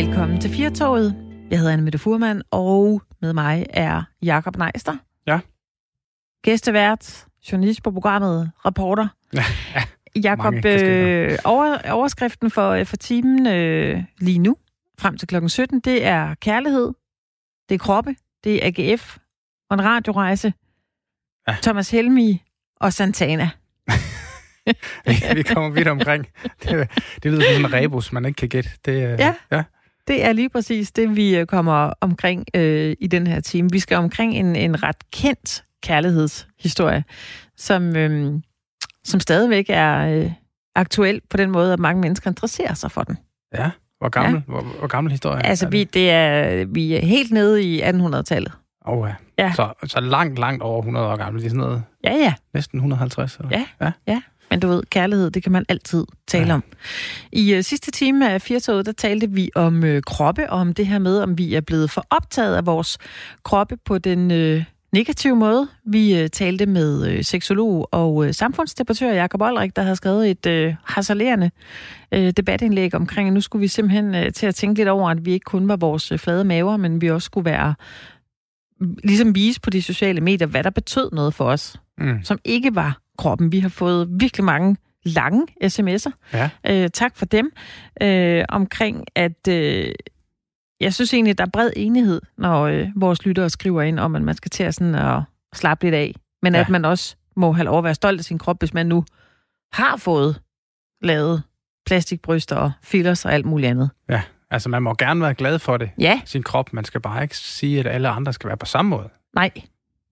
Velkommen til Firtoget. Jeg hedder Anne Mette Furman, og med mig er Jakob Neister. Ja. Gæstevært, journalist på programmet, reporter. Ja, Jakob, øh, over, overskriften for, øh, for timen øh, lige nu, frem til klokken 17, det er kærlighed, det er kroppe, det er AGF og en radiorejse, Ja. Thomas Helmi og Santana. vi kommer vidt omkring. Det, det lyder som en rebus, man ikke kan gætte. Det, øh, Ja. ja. Det er lige præcis det, vi øh, kommer omkring øh, i den her time. Vi skal omkring en, en ret kendt kærlighedshistorie, som, øh, som stadigvæk er øh, aktuel på den måde, at mange mennesker interesserer sig for den. ja. Hvor gammel, ja. hvor, hvor gammel historie Altså, er vi, det? det er, vi er helt nede i 1800-tallet. Oh, ja. Ja. Så, så langt, langt over 100 år gammel. Det er sådan noget Ja, ja. næsten 150. Eller? Ja. ja. Men du ved, kærlighed, det kan man altid tale Ja. om. I uh, sidste time af Firtoget, der talte vi om uh, kroppe, og om det her med, om vi er blevet for optaget af vores kroppe på den uh, negative måde. Vi uh, talte med uh, seksolog og uh, samfundsdebattør Jakob Olrik, der har skrevet et uh, harcelerende uh, debatindlæg omkring, at nu skulle vi simpelthen uh, til at tænke lidt over, at vi ikke kun var vores uh, flade maver, men vi også skulle være ligesom vise på de sociale medier, hvad der betød noget for os Mm. som ikke var kroppen. Vi har fået virkelig mange lange sms'er. Ja. Øh, tak for dem. Øh, omkring, at øh, jeg synes egentlig, der er bred enighed, når øh, vores lyttere skriver ind om, at man skal til at, sådan at slappe lidt af. Men Ja. at man også må have lov at være stolt af sin krop, hvis man nu har fået lavet plastikbryster og fillers og alt muligt andet. ja. Altså, man må gerne være glad for det. Ja, Sin krop. Man skal bare ikke sige, at alle andre skal være på samme måde. nej.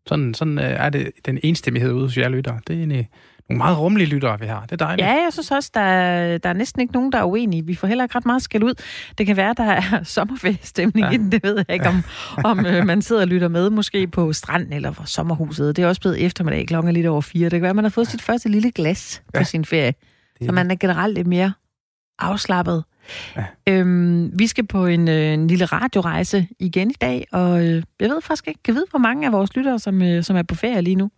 Sådan, sådan øh, er det den enstemmighed ude hos jer lyttere. Det er egentlig nogle meget rummelige lyttere, vi har. Det er dejligt. Ja, jeg synes også, der er, der er næsten ikke nogen, der er uenige. Vi får heller ikke ret meget skæld ud. Det kan være, der er sommerferiestemning ja. Ja. i den. Det ved jeg ikke, om, om øh, man sidder og lytter med, måske på stranden eller på sommerhuset. Det er også blevet eftermiddag, klokken er lidt over fire. Det kan være, man har fået sit første lille glas på Ja. sin ferie. Det Så man er generelt lidt mere afslappet. Ja. Øhm, vi skal på en, øh, en lille radiorejse igen i dag, og øh, jeg ved faktisk ikke, kan vide, hvor mange af vores lyttere, som, øh, som er på ferie lige nu.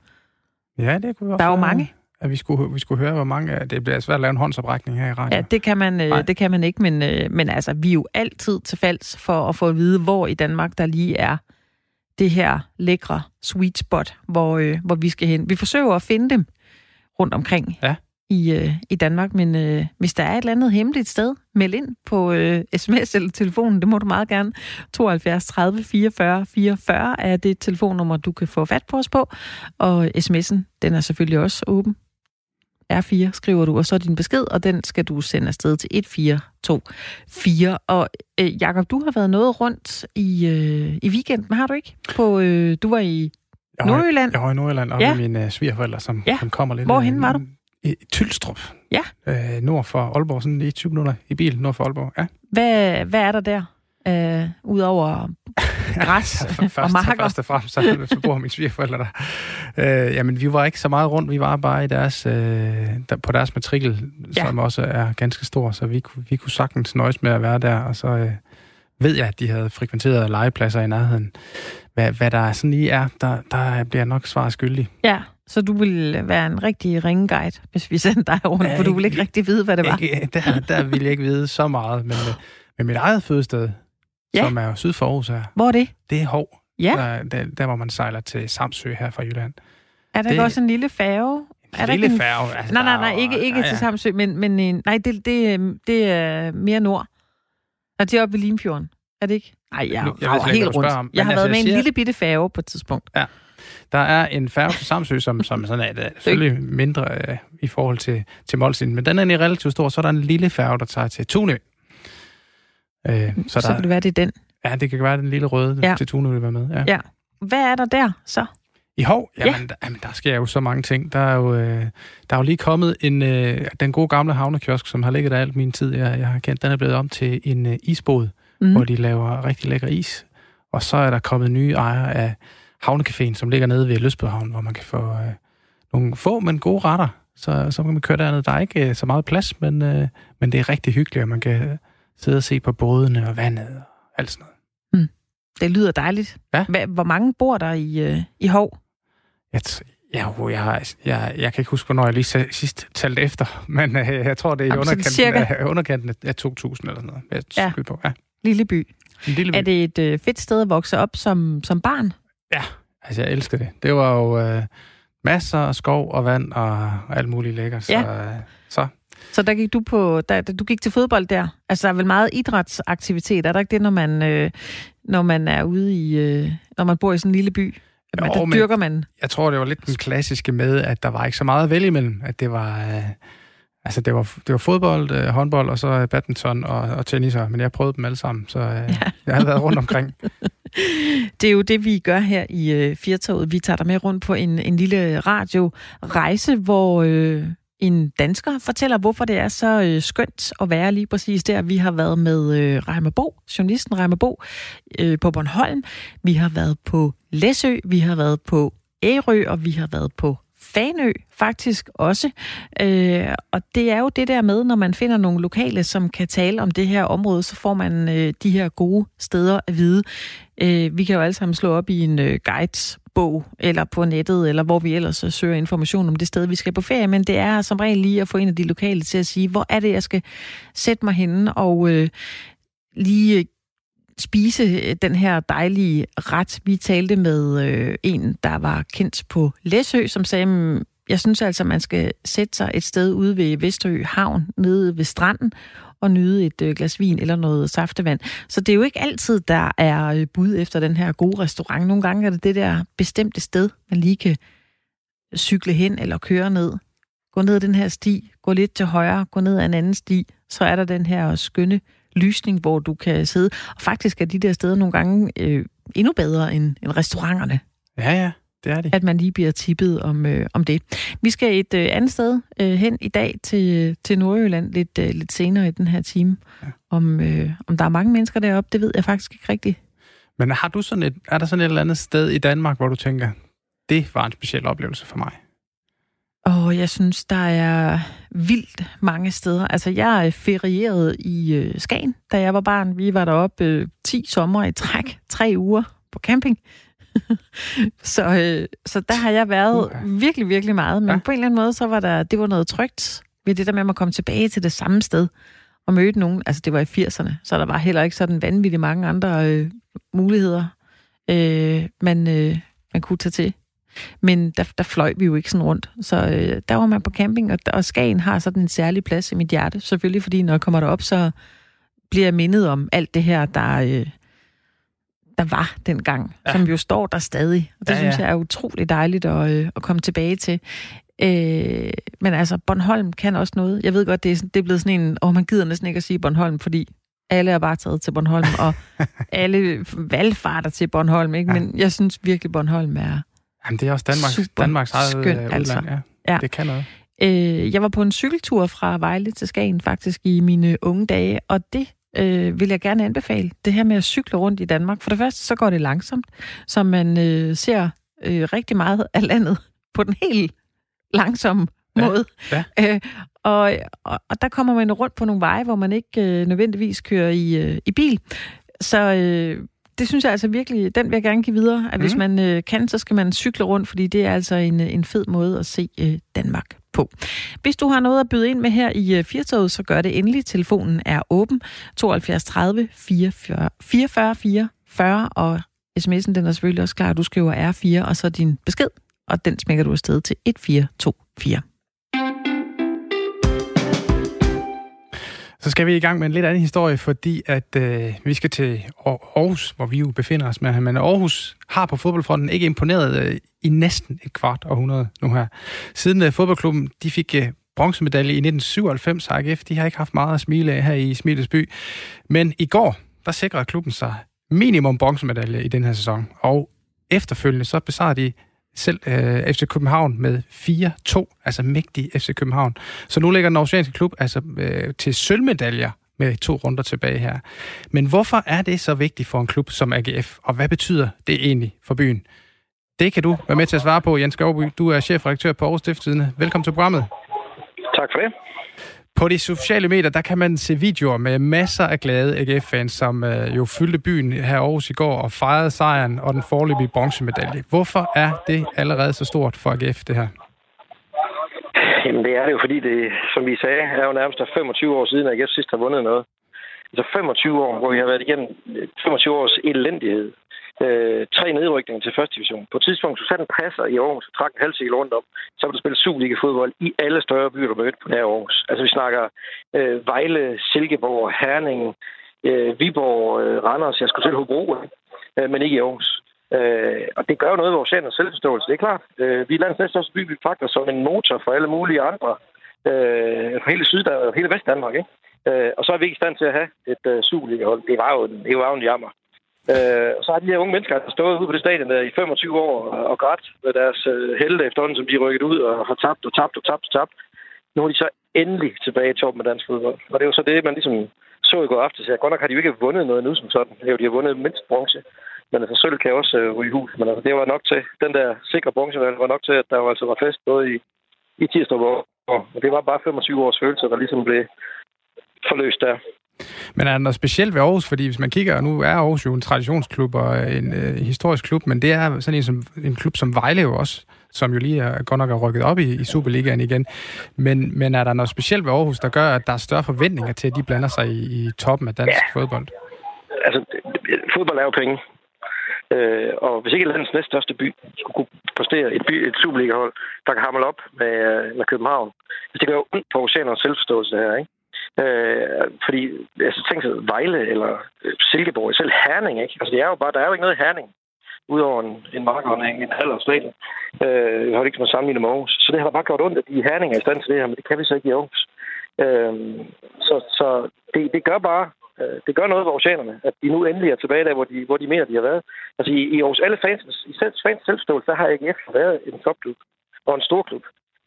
Ja, det kunne også Der er jo være, mange. At vi skulle, vi skulle høre, hvor mange... af- Det bliver svært at lave en håndsoprækning her i radio. Ja, det kan man, øh, det kan man ikke, men, øh, men altså, vi er jo altid til falds for at få at vide, hvor i Danmark der lige er det her lækre sweet spot, hvor, øh, hvor vi skal hen. Vi forsøger at finde dem rundt omkring Ja. I, øh, i Danmark, men øh, hvis der er et eller andet hemmeligt sted, meld ind på øh, sms eller telefonen, det må du meget gerne. 72 30 44 44 er det telefonnummer, du kan få fat på os på, og sms'en, den er selvfølgelig også åben. R4 skriver du, og så din besked, og den skal du sende afsted til 1424. Og øh, Jakob, du har været noget rundt i, øh, i weekenden, har du ikke? På, øh, du var i Jeg Nordjylland. Jeg var i Nordjylland, og Ja. med mine øh, svigerforældre, som, Ja. som kommer lidt... Hvorhenne øh, var du? I Tylstrup. Ja. Øh, nord for Aalborg, sådan lige 20 minutter i bil nord for Aalborg. Ja. Hvad, hvad er der der? Øh, Udover græs først, og marker? Først og fremmest, så, så bor mine svigerforældre der. Øh, jamen, vi var ikke så meget rundt. Vi var bare i deres, øh, der, på deres matrikel, Ja. ja. som også er ganske stor, så vi, vi kunne sagtens nøjes med at være der. Og så øh, ved jeg, at de havde frekventeret legepladser i nærheden. Hvad, hvad der sådan lige er, der, der bliver nok svar skyldig. Ja, så du vil være en rigtig ringeguide, hvis vi sendte dig rundt, Ja, for du vil ikke rigtig vide, hvad det var. Ikke, der, der ville jeg ikke vide så meget, men øh, med mit eget fødested, Ja. ja. som er syd for Aarhus her, Hvor er det? det er Hov. Ja, Der, der, der, hvor man sejler til Samsø her fra Jylland. er der det- også en lille færge? Er der Lille ikke en færge. Altså, Nej, nej, der nej, er- ikke, ikke ja, til ja. Samsø, men, men øh, nej, det, det, øh, det er mere nord. Og det er oppe ved Limfjorden. Er det ikke? Nej, jeg, Nu- jeg jeg helt rundt. om, jeg har altså, været med en siger- lille bitte færge på et tidspunkt. Der er en færge til Samsø, som, som sådan er det selvfølgelig mindre øh, i forhold til, til Molsin, men den er egentlig relativt stor. Så er der en lille færge, der tager til Tunø. Øh, så, Så, så der, kan det være, det er den. ja, det kan være, den lille røde Ja. ja. til Tunø vil være med. Ja. Ja. Hvad er der der så? I Hov, Ja. jamen, der, jamen, der sker jo så mange ting. Der er jo, øh, der er jo lige kommet en, øh, den gode gamle havnekiosk, som har ligget der alt min tid, jeg, jeg har kendt. Den er blevet om til en øh, isbåd, mm. hvor de laver rigtig lækker is. Og så er der kommet nye ejere af Havnecaféen, som ligger nede ved Løsbøhavn, hvor man kan få øh, nogle få, men gode retter. Så, så kan man køre derned. Der er ikke øh, så meget plads, men, øh, men det er rigtig hyggeligt, og man kan sidde og se på bådene og vandet og alt sådan noget. Det lyder dejligt. Ja. Hva, hvor mange bor der i, øh, i Hov? Jeg, t- jeg, jeg, har- jeg, jeg kan ikke huske, hvornår jeg lige sidst talte efter, men øh, jeg tror, det er i Jamen, underkanten, cirka. af, underkanten af 2.000 eller sådan noget. Jeg Ja. ja. på. Ja. lille by. En lille by. Er det et øh, fedt sted at vokse op som, som barn? Ja, altså jeg elsker det. Det var jo øh, masser af skov og vand og alt muligt lækkert. Så, Ja. øh, så Så der gik du på, der, du gik til fodbold der. Altså, der er vel meget idrætsaktivitet, er der ikke det, når man, øh, når man er ude i, øh, når man bor i sådan en lille by? Jo, Jo, der dyrker man. jeg tror, det var lidt den klassiske med, at der var ikke så meget at vælge imellem. At det var, øh, altså det var, det var fodbold, øh, håndbold og så badminton og, og tennis. og- Men jeg prøvede dem alle sammen, så øh, ja. jeg har været rundt omkring. Det er jo det, vi gør her i øh, Firtoget. Vi tager dig med rundt på en, en lille radiorejse, hvor øh, en dansker fortæller, hvorfor det er så øh, skønt at være lige præcis der. Vi har været med øh, Reimer Bo, journalisten Reimer Bo, øh, på Bornholm. Vi har været på Læsø, vi har været på Ærø, og vi har været på Fanø faktisk også. Øh, og det er jo det der med, når man finder nogle lokale, som kan tale om det her område, så får man øh, de her gode steder at vide. Øh, vi kan jo alle sammen slå op i en øh, guidesbog, eller på nettet, eller hvor vi ellers øh, søger information om det sted, vi skal på ferie, men det er som regel lige at få en af de lokale til at sige, hvor er det, jeg skal sætte mig henne, og øh, lige øh, spise øh, den her dejlige ret. Vi talte med øh, en, der var kendt på Læsø, som sagde, mm, jeg synes altså, man skal sætte sig et sted ude ved Vesterø Havn, nede ved stranden, og nyde et øh, glas vin eller noget saftevand. Så det er jo ikke altid, der er øh, bud efter den her gode restaurant. Nogle gange er det det der bestemte sted, man lige kan cykle hen eller køre ned. Gå ned ad den her sti, gå lidt til højre, gå ned ad en anden sti, så er der den her skønne lysning, hvor du kan sidde. Og faktisk er de der steder nogle gange øh, endnu bedre end, end restauranterne, Ja, ja, det er det. at man lige bliver tippet om, øh, om det. Vi skal et øh, andet sted øh, hen i dag til, til Nordjylland lidt, øh, lidt senere i den her time. Ja. Om, øh, om der er mange mennesker deroppe, det ved jeg faktisk ikke rigtigt. Men har du sådan et, er der sådan et eller andet sted i Danmark, hvor du tænker, det var en speciel oplevelse for mig? Og jeg synes, der er vildt mange steder. Altså, jeg er ferieret i øh, Skagen, da jeg var barn. Vi var deroppe øh, 10 sommer i træk, tre uger på camping. så, øh, så der har jeg været virkelig, virkelig meget. Men Ja. på en eller anden måde, så var der, det var noget trygt ved det der med at komme tilbage til det samme sted og møde nogen. Altså, det var i 80'erne, så der var heller ikke sådan vanvittigt mange andre øh, muligheder, øh, man, øh, man kunne tage til. Men der, der fløj vi jo ikke sådan rundt. Så øh, der var man på camping, og, og Skagen har sådan en særlig plads i mit hjerte. Selvfølgelig, fordi når jeg kommer derop, så bliver jeg mindet om alt det her, der, øh, der var dengang, Ja. som jo står der stadig. Og det Ja, ja, synes jeg er utrolig dejligt at, øh, at komme tilbage til. Øh, men altså, Bornholm kan også noget. Jeg ved godt, det er, det er blevet sådan en, åh, man gider næsten ikke at sige Bornholm, fordi alle er bare taget til Bornholm, og alle valgfarter til Bornholm, ikke? Men jeg synes virkelig, Bornholm er, Jamen, det er også Danmarks, Super Danmarks eget skønt, øh, udland. altså. Ja. Ja. Det kan noget. Øh, jeg var på en cykeltur fra Vejle til Skagen faktisk i mine unge dage, og det øh, vil jeg gerne anbefale. Det her med at cykle rundt i Danmark. For det første, så går det langsomt, så man øh, ser øh, rigtig meget af landet på den helt langsomme Ja, måde. ja. Øh, og, og, og der kommer man rundt på nogle veje, hvor man ikke øh, nødvendigvis kører i, øh, i bil. Så øh, det synes jeg altså virkelig, den vil jeg gerne give videre, at mm. hvis Mhm. man øh, kan, så skal man cykle rundt, fordi det er altså en, øh, en fed måde at se øh, Danmark på. Hvis du har noget at byde ind med her i øh, Firtoget, så gør det endelig. Telefonen er åben 72 30 44 44 44, og sms'en den er selvfølgelig også klar. Du skriver R4, og så din besked, og den smækker du afsted til 1424. Så skal vi i gang med en lidt anden historie, fordi at øh, vi skal til Aarhus, hvor vi jo befinder os med Men Aarhus har på fodboldfronten ikke imponeret øh, i næsten et kvart århundrede nu her. Siden øh, fodboldklubben de fik øh, bronzemedalje i 1997, har AGF, de har ikke haft meget at smile af her i Smilets by. Men i går, der sikrede klubben sig minimum bronzemedalje i den her sæson. Og efterfølgende så besejrede de selv øh, FC København med 4-2, altså mægtig FC København. Så nu ligger den oceanske klub altså øh, til sølvmedaljer med to runder tilbage her. Men hvorfor er det så vigtigt for en klub som AGF, og hvad betyder det egentlig for byen? Det kan du være med til at svare på, Jens Skovby. Du er chefredaktør på Aarhus Stiftstidende. Velkommen til programmet. Tak for det. På de sociale medier, der kan man se videoer med masser af glade AGF-fans, som øh, jo fyldte byen her Aarhus i går og fejrede sejren og den forløbige bronzemedalje. Hvorfor er det allerede så stort for AGF, det her? Jamen det er det jo, fordi det, som vi sagde, er jo nærmest 25 år siden, at AGF sidst har vundet noget. Altså 25 år, hvor vi har været igennem 25 års elendighed. Øh, tre nedrykninger til første division. På et tidspunkt, så satte passer i Aarhus og trak en halv cykel rundt om, så var der spillet Superliga-fodbold i alle større byer, der mødte på nær Aarhus. Altså vi snakker øh, Vejle, Silkeborg, Herning, øh, Viborg, øh, Randers, jeg skulle selv Hobro, øh, men ikke i Aarhus. Øh, og det gør jo noget ved vores selvforståelse, det er klart. Øh, vi er landets næststørste by, vi faktisk som en motor for alle mulige andre øh, for hele Syd- og hele Vestdanmark, ikke? Øh, og så er vi ikke i stand til at have et øh, Superliga-hold. Det var jo en, det var jo en jammer. Øh, og så har de her unge mennesker der stået ude på det stadion der i 25 år og, grædt med deres øh, helte efterhånden, som de er rykket ud og har tabt og tabt og tabt og tabt. Nu er de så endelig tilbage i toppen af dansk fodbold. Og det er jo så det, man ligesom så i går aftes. Ja, godt nok har de jo ikke vundet noget nu som sådan. Jo, de har vundet mindst bronze. Men altså, sølv kan også øh, ryge hul. Men altså, det var nok til, den der sikre bronze var nok til, at der var, altså var fest både i, i tirsdag og og det var bare 25 års følelse, der ligesom blev forløst der. Men er der noget specielt ved Aarhus? Fordi hvis man kigger, nu er Aarhus jo en traditionsklub og en øh, historisk klub, men det er sådan en, som, en klub som Vejle jo også, som jo lige er, godt nok er rykket op i, i Superligaen igen. Men, men er der noget specielt ved Aarhus, der gør, at der er større forventninger til, at de blander sig i, i toppen af dansk ja. fodbold? Altså, fodbold er jo penge. Øh, og hvis ikke landets næststørste by skulle kunne præstere et, by, et Superliga-hold, der kan hamle op med, med København, det gør jo ondt på oceanernes selvforståelse her, ikke? Øh, fordi, altså tænk sig, Vejle eller øh, Silkeborg, selv Herning, ikke? Altså det er jo bare, der er jo ikke noget Herning, udover en, en markordning, en halv stadion. Øh, jeg har ikke som sammenlignet med Aarhus. Så det har da bare gjort ondt, at de Herning er i stand til det her, men det kan vi så ikke i Aarhus. Øh, så så det, det gør bare, øh, det gør noget ved oceanerne, at de nu endelig er tilbage der, hvor de, hvor de mener, de har været. Altså i, i Aarhus, alle fans, i selv, fans selvståelse, der har AGF været en topklub og en stor klub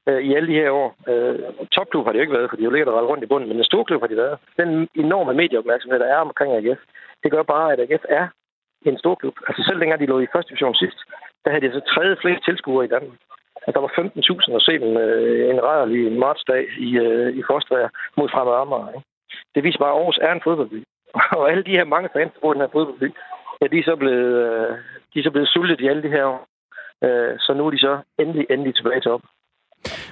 øh, i alle de her år. Øh, topklub har det jo ikke været, for de ligger der rundt i bunden, men en stor klub har de været. Den enorme medieopmærksomhed, der er omkring AGF, det gør bare, at AGF er en stor klub. Altså selv dengang de lå i første division sidst, der havde de altså tredje flest tilskuere i Danmark. Altså, der var 15.000 at se dem øh, en rædderlig martsdag i, øh, i Forstræger mod Fremad Amager. Ikke? Det viser bare, at Aarhus er en fodboldby. og alle de her mange fans, der bor i den her fodboldby, ja, de er så blevet, øh, de er så blevet sultet i alle de her år. Øh, så nu er de så endelig, endelig tilbage til op.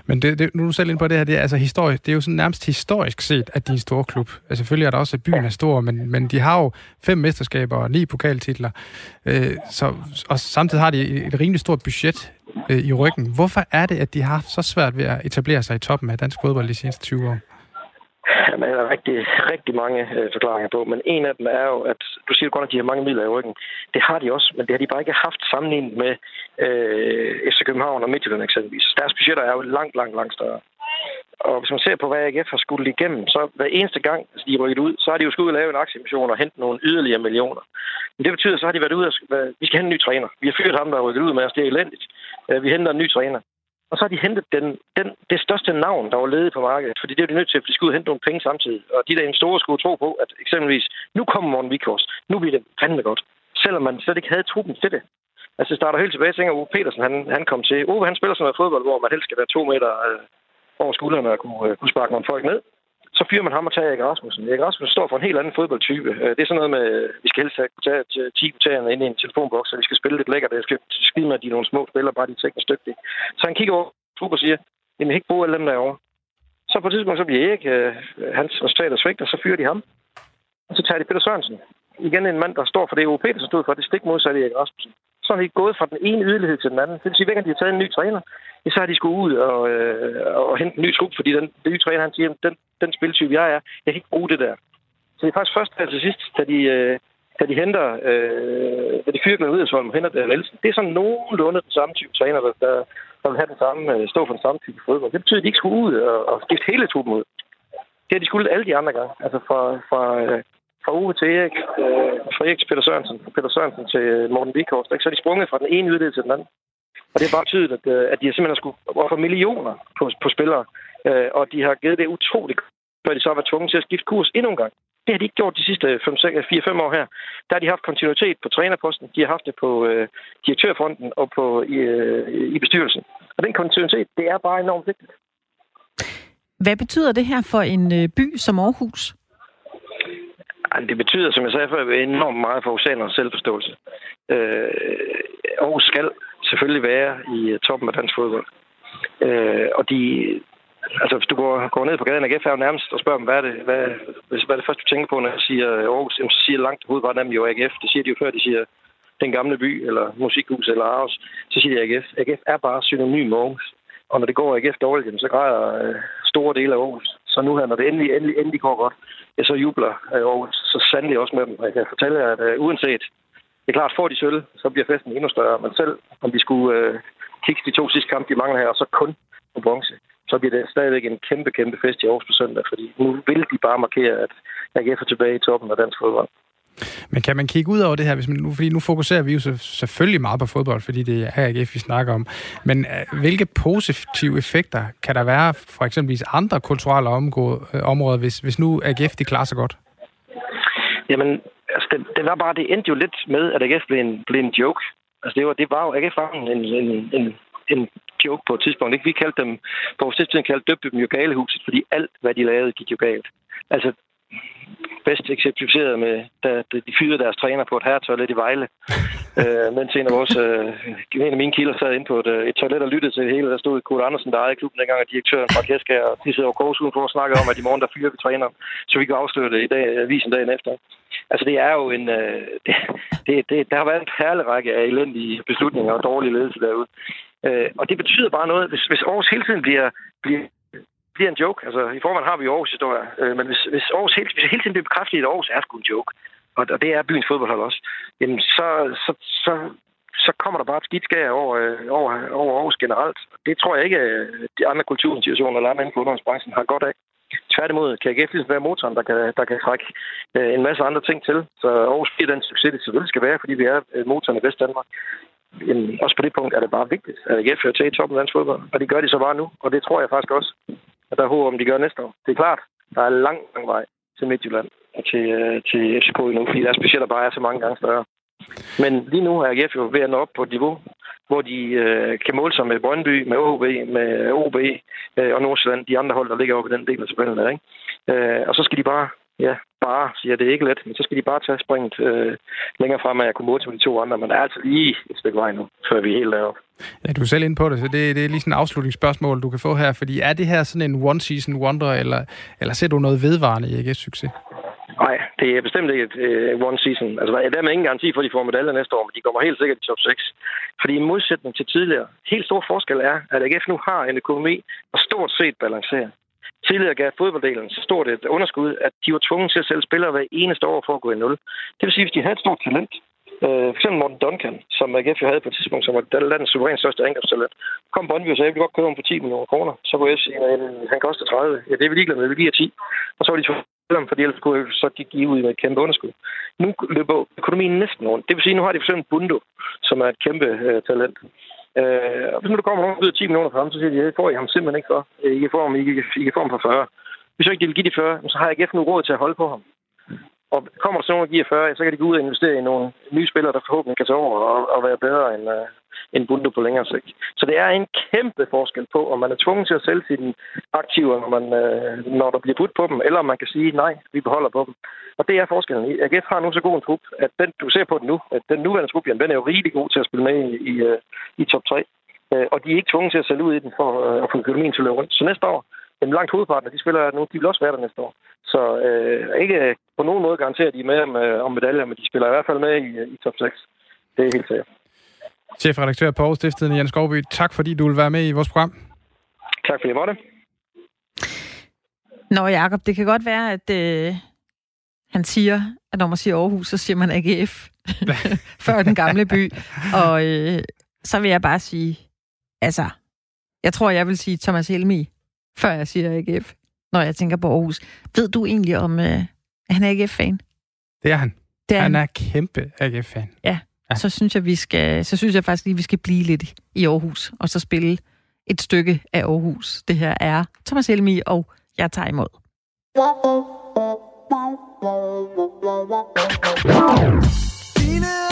Men det, det, nu er du selv ind på det her, det er, altså historisk, det er jo sådan nærmest historisk set, at de er en stor klub. Altså selvfølgelig er der også, at byen er stor, men, men de har jo fem mesterskaber og ni pokaltitler. Øh, så, og samtidig har de et, et rimelig stort budget øh, i ryggen. Hvorfor er det, at de har haft så svært ved at etablere sig i toppen af dansk fodbold de seneste 20 år? Jamen, der er rigtig, rigtig mange øh, forklaringer på, men en af dem er jo, at du siger godt, at de har mange midler i ryggen. Det har de også, men det har de bare ikke haft sammenlignet med øh, FC København og Midtjylland eksempelvis. Deres budgetter er jo langt, langt, langt større. Og hvis man ser på, hvad AGF har skulle igennem, så hver eneste gang, altså de er rykket ud, så har de jo skulle lave en aktieemission og hente nogle yderligere millioner. Men det betyder, så har de været ude og vi skal hente en ny træner. Vi har fyret ham, der er rykket ud med os. Det er elendigt. Øh, vi henter en ny træner. Og så har de hentet den, den, det største navn, der var ledet på markedet. Fordi det er de nødt til, at de skulle hente nogle penge samtidig. Og de der store skulle tro på, at eksempelvis, nu kommer Morten Vikors. Nu bliver det fandme godt. Selvom man slet ikke havde truppen til det. Altså, starter helt tilbage, tænker Ove Petersen, han, han kom til. Ove, han spiller sådan noget fodbold, hvor man helst skal være to meter øh, over skuldrene og kunne, øh, kunne sparke nogle folk ned så fyrer man ham og tager Erik Rasmussen. Erik Rasmussen står for en helt anden fodboldtype. Øh, det er sådan noget med, vi skal helst have tage 10 øh, kvartererne ind i en telefonboks, så vi skal spille lidt lækkert. Jeg skal skide med, at de er nogle små spillere, bare de er teknisk dygtige. Så han kigger over og siger, at jeg ikke bruge alle dem derovre. Så på et tidspunkt, så bliver Erik, øh, hans resultater svigt, og så fyrer de ham. Og så tager de Peter Sørensen. Igen en mand, der står for det, OP, der stod for, det stik modsatte Erik Rasmussen. Så har de gået fra den ene yderlighed til den anden. Det vil sige, at de har taget en ny træner, så har de skulle ud og, øh, og hente en ny trup, fordi den, den nye træner, han siger, den, den spiltype, jeg er, jeg kan ikke bruge det der. Så det er faktisk først her til sidst, da de, øh, da de henter, øh, da de fyrer med Riddersholm og henter Dan Nielsen. Det er sådan nogenlunde den samme type træner, der, der, der vil have den samme, øh, stå for den samme type fodbold. Det betyder, at de ikke skulle ud og, og skifte hele truppen ud. Det har de skulle alle de andre gange. Altså fra, fra, øh, fra Uwe til Erik, øh, fra Erik til Peter Sørensen, fra Peter Sørensen til øh, Morten Vikhorst. Så er de sprunget fra den ene yderlighed til den anden. Og det er bare betydet, at, øh, at de har simpelthen skulle ofre millioner på, på spillere, øh, og de har givet det utroligt, før de så har været tvunget til at skifte kurs endnu en gang. Det har de ikke gjort de sidste 4-5 år her. Der har de haft kontinuitet på trænerposten, de har haft det på øh, direktørfronten og på, i, øh, i bestyrelsen. Og den kontinuitet, det er bare enormt vigtigt. Hvad betyder det her for en øh, by som Aarhus? Det betyder, som jeg sagde før, enormt meget for oceanernes selvforståelse. Øh, Aarhus skal selvfølgelig være i øh, toppen af dansk fodbold. Øh, og de, altså, hvis du går, går ned på gaden af er nærmest og spørger dem, hvad er det, hvad, hvad er det første, du tænker på, når jeg siger øh, Aarhus, så siger langt hovedparten af dem jo AGF. Det siger de jo før, de siger den gamle by, eller musikhus, eller Aarhus. Så siger de AGF. AGF er bare synonym med Aarhus. Og når det går AGF dårligt, så græder øh, store dele af Aarhus. Så nu her, når det endelig, endelig, endelig går godt, jeg så jubler øh, Aarhus så sandelig også med dem. Jeg kan fortælle jer, at øh, uanset, det er klart, får de sølv, så bliver festen endnu større. Men selv om de skulle øh, kigge de to sidste kampe, de mangler her, og så kun på bronze, så bliver det stadigvæk en kæmpe, kæmpe fest i Aarhus på søndag, fordi nu vil de bare markere, at AGF er tilbage i toppen af dansk fodbold. Men kan man kigge ud over det her, hvis man nu, fordi nu fokuserer vi jo selvfølgelig meget på fodbold, fordi det er AGF, vi snakker om. Men øh, hvilke positive effekter kan der være for eksempelvis andre kulturelle øh, områder, hvis, hvis nu AGF de klarer sig godt? Jamen, altså, det, det var bare, det endte jo lidt med, at AGF blev en, blev en joke. Altså, det var, det var jo, AGF var en, en, en, en joke på et tidspunkt. Ikke? Vi kaldte dem, på vores tidspunkt kaldte døbte dem jo galehuset, fordi alt, hvad de lavede, gik jo galt. Altså, bedst eksemplificeret med, da, de fyrede deres træner på et herretoilet i Vejle. øh, mens en af, vores, øh, en af mine kilder sad inde på et, øh, et toilet og lyttede til det hele. Der stod Kurt Andersen, der ejede klubben dengang, og direktøren fra Kæska, og de sidder over kors for at snakke om, at i morgen der fyrer vi træner. Så vi kan afsløre det i dag, avisen dagen efter. Altså, det er jo en... Øh, det, det, det, der har været en perlerække af elendige beslutninger og dårlige ledelse derude. Øh, og det betyder bare noget, hvis, hvis Aarhus hele tiden bliver, bliver bliver en joke. Altså, i forvejen har vi Aarhus historie. Øh, men hvis, hvis Aarhus hele, hvis hele tiden bliver bekræftet, at Aarhus er sgu en joke, og, og det er byens fodboldhold også, jamen så, så, så, så kommer der bare et skidt skær over, øh, over, over Aarhus generelt. Det tror jeg ikke, at de andre kulturinstitutioner eller andre inden for underholdningsbranchen har godt af. Tværtimod kan AGF ligesom være motoren, der kan, der kan trække øh, en masse andre ting til. Så Aarhus bliver den succes, det selvfølgelig skal være, fordi vi er øh, motoren i Vestdanmark. Jamen, også på det punkt er det bare vigtigt, at AGF hører til i toppen af dansk fodbold. Og det gør de så bare nu, og det tror jeg faktisk også, og der er håb om, de gør næste år. Det er klart, der er lang, lang vej til Midtjylland og til, øh, til FCK endnu, fordi deres budgetter bare er så mange gange større. Men lige nu er AGF jo ved at nå op på et niveau, hvor de øh, kan måle sig med Brøndby, med OB, med øh, OB øh, og Nordsjælland, de andre hold, der ligger over på den del af tabellen der, ikke? Øh, og så skal de bare, ja, bare, siger det er ikke let, men så skal de bare tage springet øh, længere frem, at jeg kunne måle sig med de to andre, men der er altså lige et stykke vej nu, før vi er helt deroppe. Ja, du er selv inde på det, så det, det er lige sådan et afslutningsspørgsmål, du kan få her. Fordi er det her sådan en one-season wonder, eller, eller ser du noget vedvarende i AGS-succes? Nej, det er bestemt ikke et uh, one season. Altså, der er dermed ingen garanti for, at de får medaljer næste år, men de kommer helt sikkert i top 6. Fordi i modsætning til tidligere, helt stor forskel er, at AGF nu har en økonomi, der stort set balancerer. Tidligere gav fodbolddelen så stort et underskud, at de var tvunget til at sælge spillere hver eneste år for at gå i nul. Det vil sige, at hvis de havde et stort talent, Øh, for eksempel Morten Duncan, som AGF jo havde på et tidspunkt, som var landets suverænt største angrebstalent. Kom Brøndby og sagde, jeg vil godt købe ham for 10 millioner kroner. Så kunne FC sige, at han koster 30. Ja, det er vi ligeglade med, vi giver 10. Og så var de to dem, fordi ellers kunne så de give ud med et kæmpe underskud. Nu løber økonomien næsten rundt. Det vil sige, at nu har de for eksempel Bundo, som er et kæmpe øh, talent. Øh, og hvis nu der kommer nogen ud af 10 millioner for ham, så siger de, at får I ham simpelthen ikke for. I kan få ham, I kan, I kan få ham for 40. Hvis jeg ikke de vil give de 40, så har jeg ikke nu råd til at holde på ham. Og kommer der så nogen, giver 40, så kan de gå ud og investere i nogle nye spillere, der forhåbentlig kan tage over og, og være bedre end, uh, end Bundo på længere sigt. Så det er en kæmpe forskel på, om man er tvunget til at sælge sine aktiver, når, man, uh, når der bliver budt på dem, eller om man kan sige, nej, vi beholder på dem. Og det er forskellen. AGF har nu så god en trup, at den, du ser på den nu, at den nuværende trup, den er jo rigtig god til at spille med i, i, uh, i top 3. Uh, og de er ikke tvunget til at sælge ud i den for uh, at få økonomien til at løbe rundt. Så næste år, den langt hovedparten af de spillere nu, de vil også være der næste år. Så øh, ikke på nogen måde garanterer de med om, øh, om medaljer, men de spiller i hvert fald med i, i top 6. Det er helt sikkert. Chefredaktør på Stiftet, Jens Skovby, tak fordi du vil være med i vores program. Tak fordi jeg måtte. Nå, Jacob, det kan godt være, at øh, han siger, at når man siger Aarhus, så siger man AGF før den gamle by. Og øh, så vil jeg bare sige, altså, jeg tror, jeg vil sige Thomas Helmi, før jeg siger AGF, når jeg tænker på Aarhus. Ved du egentlig, om øh, han er AGF-fan? Det er han. Det er han. han er kæmpe AGF-fan. Ja. ja, så synes jeg, vi skal, så synes jeg faktisk lige, vi skal blive lidt i Aarhus, og så spille et stykke af Aarhus. Det her er Thomas Helmi, og jeg tager imod. Dine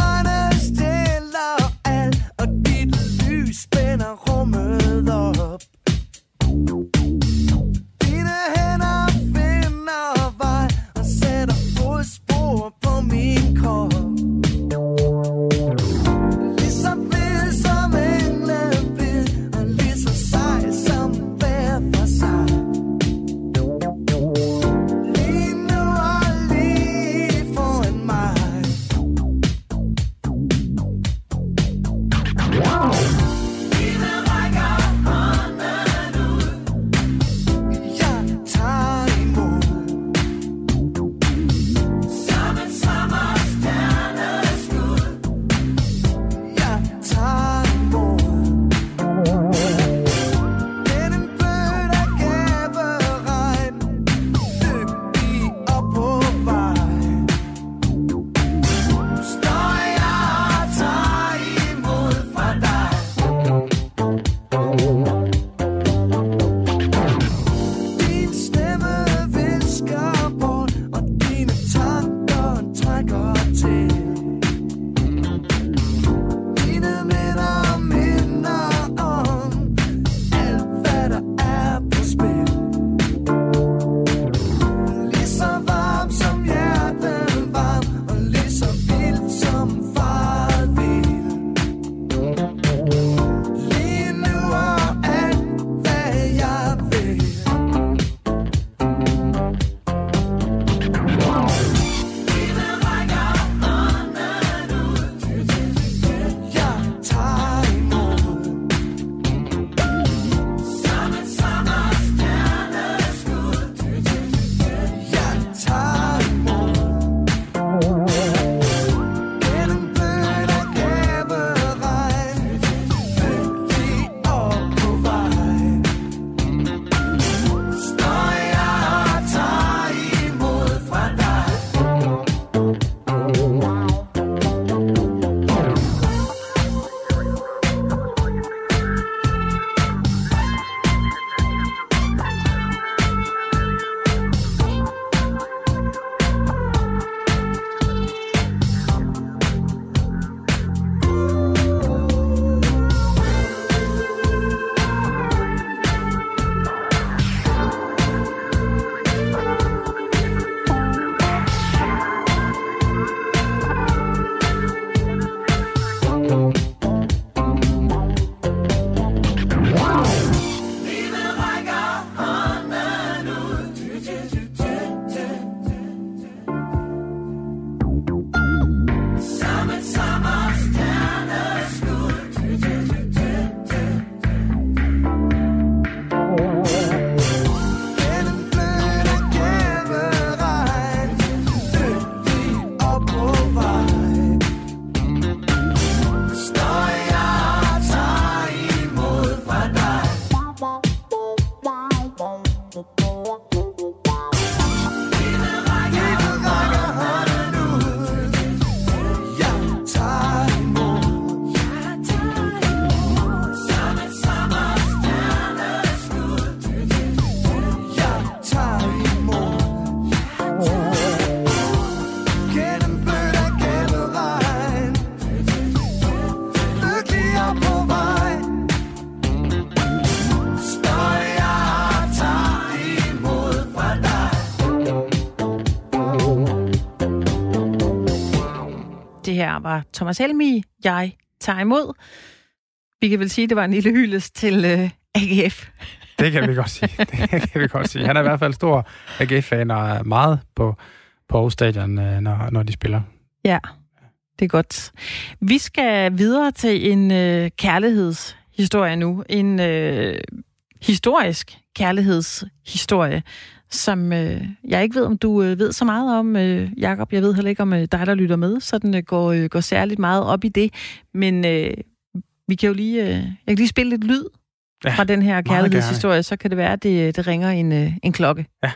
her var Thomas Helmi, jeg tager imod. Vi kan vel sige, at det var en lille hyldest til øh, AGF. Det kan vi godt sige. Det kan vi godt sige. Han er i hvert fald stor AGF-fan og er meget på, på Aarhus Stadion, øh, når, når de spiller. Ja, det er godt. Vi skal videre til en øh, kærlighedshistorie nu. En øh, historisk kærlighedshistorie, som øh, jeg ikke ved, om du øh, ved så meget om, øh, Jakob. Jeg ved heller ikke, om øh, dig, der lytter med, så den øh, går, øh, går særligt meget op i det. Men øh, vi kan jo lige, øh, jeg kan lige spille lidt lyd ja, fra den her kærlighedshistorie, så kan det være, at det, det ringer en, øh, en klokke. Ja.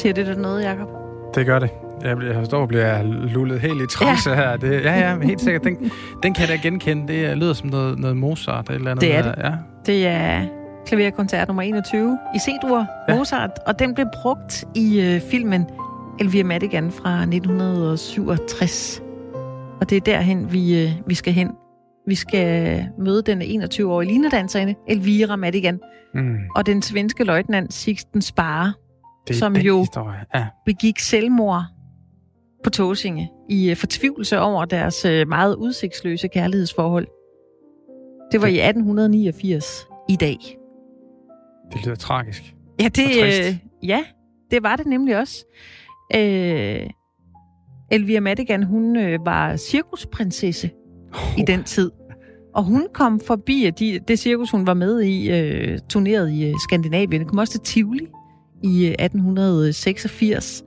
Siger det der noget, Jacob? Det gør det. Jeg, bliver, jeg står og bliver lullet helt i trance ja. her. Det, ja, ja, helt sikkert. Den, den kan jeg da genkende. Det lyder som noget, noget Mozart eller andet. Det er det. Ja. Det er klaverkoncert nummer 21 i C-dur, ja. Mozart, og den blev brugt i øh, filmen Elvira Madigan fra 1967. Og det er derhen, vi, øh, vi skal hen. Vi skal møde den 21-årige linedanserinde, Elvira Madigan, mm. og den svenske løjtnant Sixten Spare, det som jo historie. Ja. begik selvmord på Tåsinge i uh, fortvivlelse over deres uh, meget udsigtsløse kærlighedsforhold. Det var det... i 1889 i dag. Det lyder tragisk. Ja, det, uh, ja, det var det nemlig også. Uh, Elvira Madigan, hun uh, var cirkusprinsesse oh. i den tid. Og hun kom forbi, at de, det cirkus, hun var med i, uh, turneret i uh, Skandinavien. Det kom også til Tivoli i 1886,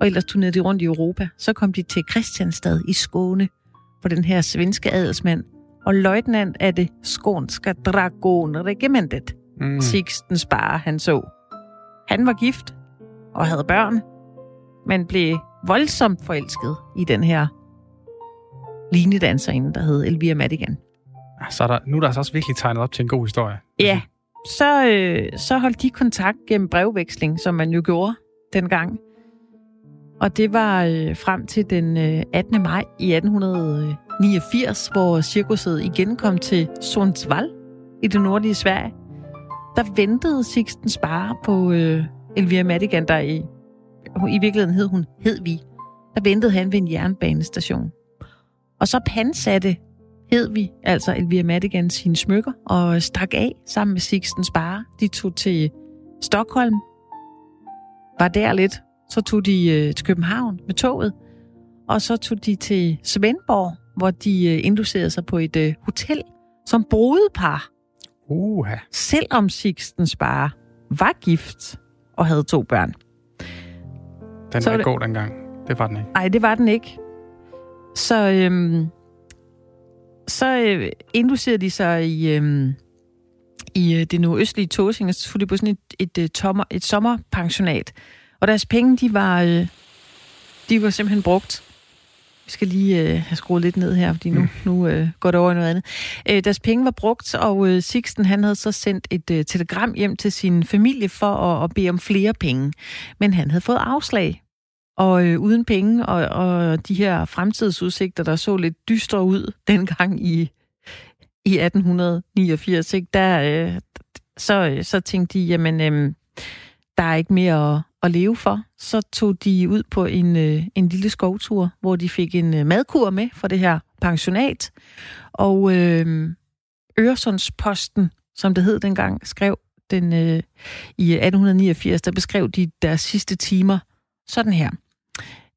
og ellers turnerede de rundt i Europa. Så kom de til Christianstad i Skåne, for den her svenske adelsmand og løjtnant af det skånska dragonregimentet, mm. Sixten Spare, han så. Han var gift og havde børn, men blev voldsomt forelsket i den her linedanserinde, der hed Elvira Madigan. Så er der, nu er der altså også virkelig tegnet op til en god historie. Ja, så, øh, så holdt de kontakt gennem brevveksling, som man jo gjorde dengang. Og det var øh, frem til den øh, 18. maj i 1889, hvor cirkuset igen kom til Sundsvall i det nordlige Sverige. Der ventede Sixten Spare på øh, Elvira Madigan, der i, i virkeligheden hed hun Hedvig. Der ventede han ved en jernbanestation. Og så pansatte hed vi, altså Elvira Madigan, sine smykker og stak af sammen med Sixten Spare. De tog til Stockholm, var der lidt. Så tog de øh, til København med toget, og så tog de til Svendborg, hvor de øh, inducerede sig på et øh, hotel som brudepar. Uha. Selvom Sixten Spare var gift og havde to børn. Den var ikke god dengang. Det var den ikke. Nej, det var den ikke. Så øhm, så øh, inducerede de sig i, øh, i øh, det nordøstlige Tåsing, og så tog de på sådan et, et, et, øh, tommer, et sommerpensionat. Og deres penge, de var, øh, de var simpelthen brugt. Vi skal lige øh, have skruet lidt ned her, fordi nu, mm. nu øh, går det over i noget andet. Øh, deres penge var brugt, og øh, Sixten han havde så sendt et øh, telegram hjem til sin familie for at, at bede om flere penge. Men han havde fået afslag og øh, uden penge, og, og de her fremtidsudsigter, der så lidt dystre ud dengang i, i 1889, ikke? Der, øh, så, øh, så tænkte de, jamen, øh, der er ikke mere at, at leve for. Så tog de ud på en, øh, en lille skovtur, hvor de fik en øh, madkur med for det her pensionat. Og øh, Øresundsposten, som det hed dengang, skrev den øh, i 1889, der beskrev de deres sidste timer sådan her.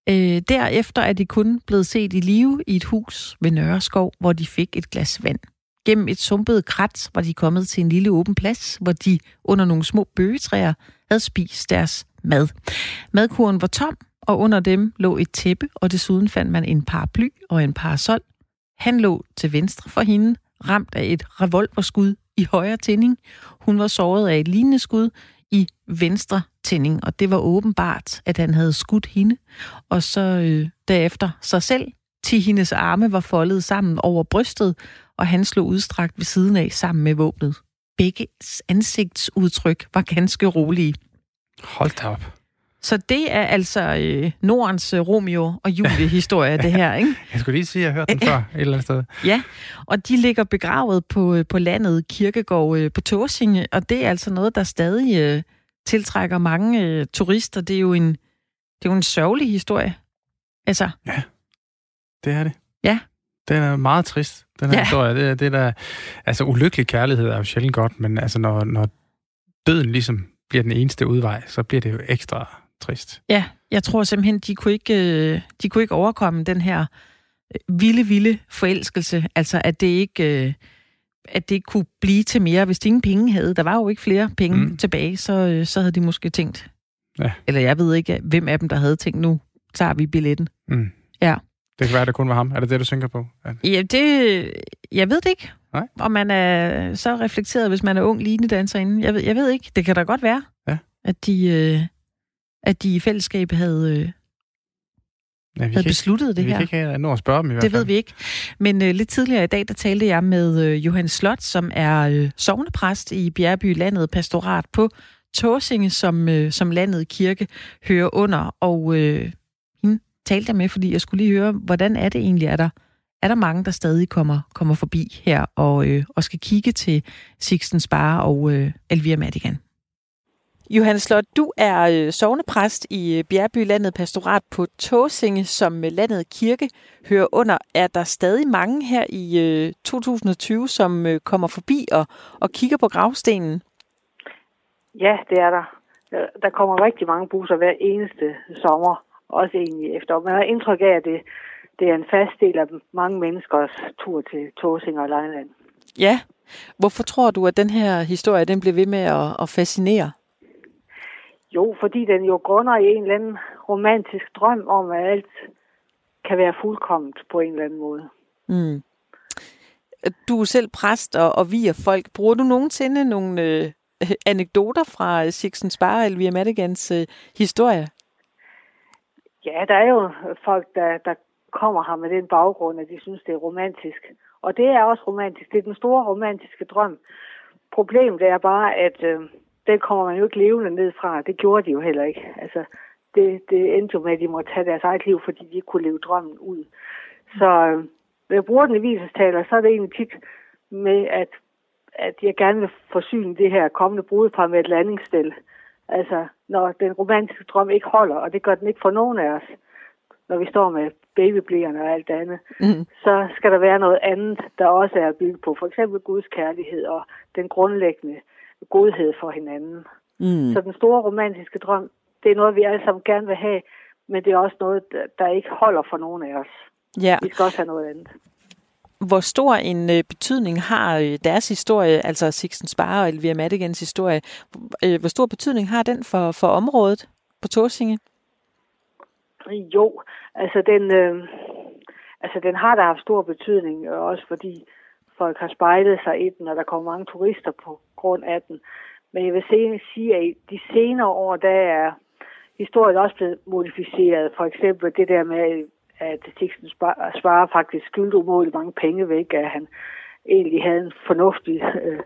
Øh, derefter er de kun blevet set i live i et hus ved Nørreskov, hvor de fik et glas vand. Gennem et sumpet krat var de kommet til en lille åben plads, hvor de under nogle små bøgetræer havde spist deres mad. Madkuren var tom, og under dem lå et tæppe, og desuden fandt man en paraply og en parasol. Han lå til venstre for hende, ramt af et revolverskud i højre tænding. Hun var såret af et lignende skud i venstre tænding, og det var åbenbart, at han havde skudt hende, og så øh, derefter sig selv. Til hendes arme var foldet sammen over brystet, og han slog udstrakt ved siden af sammen med våbnet. Begge ansigtsudtryk var ganske rolige. Hold da op. Så det er altså øh, Nordens øh, Romeo og Julie-historie, det her, ikke? Jeg skulle lige sige, at jeg har hørt den før et eller andet sted. Ja, og de ligger begravet på, øh, på landet Kirkegård øh, på Torsinge, og det er altså noget, der stadig øh, tiltrækker mange øh, turister. Det er jo en, det er jo en sørgelig historie. Altså. Ja, det er det. Ja. Den er meget trist, den her Ja. historie. Det, det er der, altså ulykkelig kærlighed er jo sjældent godt, men altså når, når døden ligesom bliver den eneste udvej, så bliver det jo ekstra trist. Ja, jeg tror simpelthen, de kunne ikke, øh, de kunne ikke overkomme den her øh, vilde, vilde forelskelse. Altså, at det ikke... Øh, at det ikke kunne blive til mere, hvis de ingen penge havde. Der var jo ikke flere penge Mm. tilbage, så, så havde de måske tænkt. Ja. Eller jeg ved ikke, hvem af dem, der havde tænkt, nu tager vi billetten. Mm. Ja. Det kan være, at det kun var ham. Er det det, du tænker på? At, Ja, det... Jeg ved det ikke. Nej. Om man er så reflekteret, hvis man er ung linedanserinde. Jeg ved, jeg ved ikke. Det kan da godt være, Ja. at, de, øh, at de i fællesskab havde, øh, ja, vi havde besluttet ikke, det vi her. kan ikke nå at spørge dem i hvert Det fald. ved vi ikke. Men øh, lidt tidligere i dag, der talte jeg med øh, Johan Slot, som er øh, sovnepræst i Bjergby Landet Pastorat på Tåsinge, som, øh, som landet kirke hører under. Og øh, hende talte jeg med, fordi jeg skulle lige høre, hvordan er det egentlig? Er der, er der mange, der stadig kommer, kommer forbi her og, øh, og skal kigge til Sixten Spare og øh, Elvira Madigan? Johan Slot, du er øh, sovnepræst i øh, Bjergby Landet Pastorat på Tåsinge, som øh, landet kirke hører under. Er der stadig mange her i øh, 2020, som kommer forbi og, og kigger på gravstenen? Ja, det er der. Der- kommer rigtig mange busser hver eneste sommer, også egentlig efter. Man har indtryk af, at det, det er en fast del af mange menneskers tur til Tåsing og Lejland. Ja. Hvorfor tror du, at den her historie den bliver ved med at, at fascinere? Jo, fordi den jo grunder i en eller anden romantisk drøm om, at alt kan være fuldkomment på en eller anden måde. Mm. Du er selv præst og, og viger folk. Bruger du nogensinde nogle øh, anekdoter fra Sixten Spare og Elvira Madigans øh, historie? Ja, der er jo folk, der, der kommer her med den baggrund, at de synes, det er romantisk. Og det er også romantisk. Det er den store romantiske drøm. Problemet er bare, at øh, den kommer man jo ikke levende ned fra. Det gjorde de jo heller ikke. Altså, det, det endte jo med, at de måtte tage deres eget liv, fordi de ikke kunne leve drømmen ud. Så øh, når jeg bruger den i visestaler, så er det egentlig tit med, at, at jeg gerne vil forsyne det her kommende brudepar med et landingsstel. Altså, når den romantiske drøm ikke holder, og det gør den ikke for nogen af os, når vi står med babyblæerne og alt det andet, Mm. så skal der være noget andet, der også er bygget på. For eksempel Guds kærlighed og den grundlæggende godhed for hinanden. Mm. Så den store romantiske drøm, det er noget, vi alle sammen gerne vil have, men det er også noget, der- ikke holder for nogen af os. Ja. Vi skal også have noget andet. Hvor stor en øh, betydning har øh, deres historie, altså Sixten Spare og Elvira Madigans historie, øh, hvor stor betydning har den for, for området på Tåsinge? Jo, altså den, øh, altså den har da haft stor betydning, øh, også fordi folk har spejlet sig i den, og der kommer mange turister på grund af den. Men jeg vil sige, at i de senere år, der er historien også blevet modificeret. For eksempel det der med, at Tixen svarer faktisk skyldte umådeligt mange penge væk, at han egentlig havde en fornuftig øh,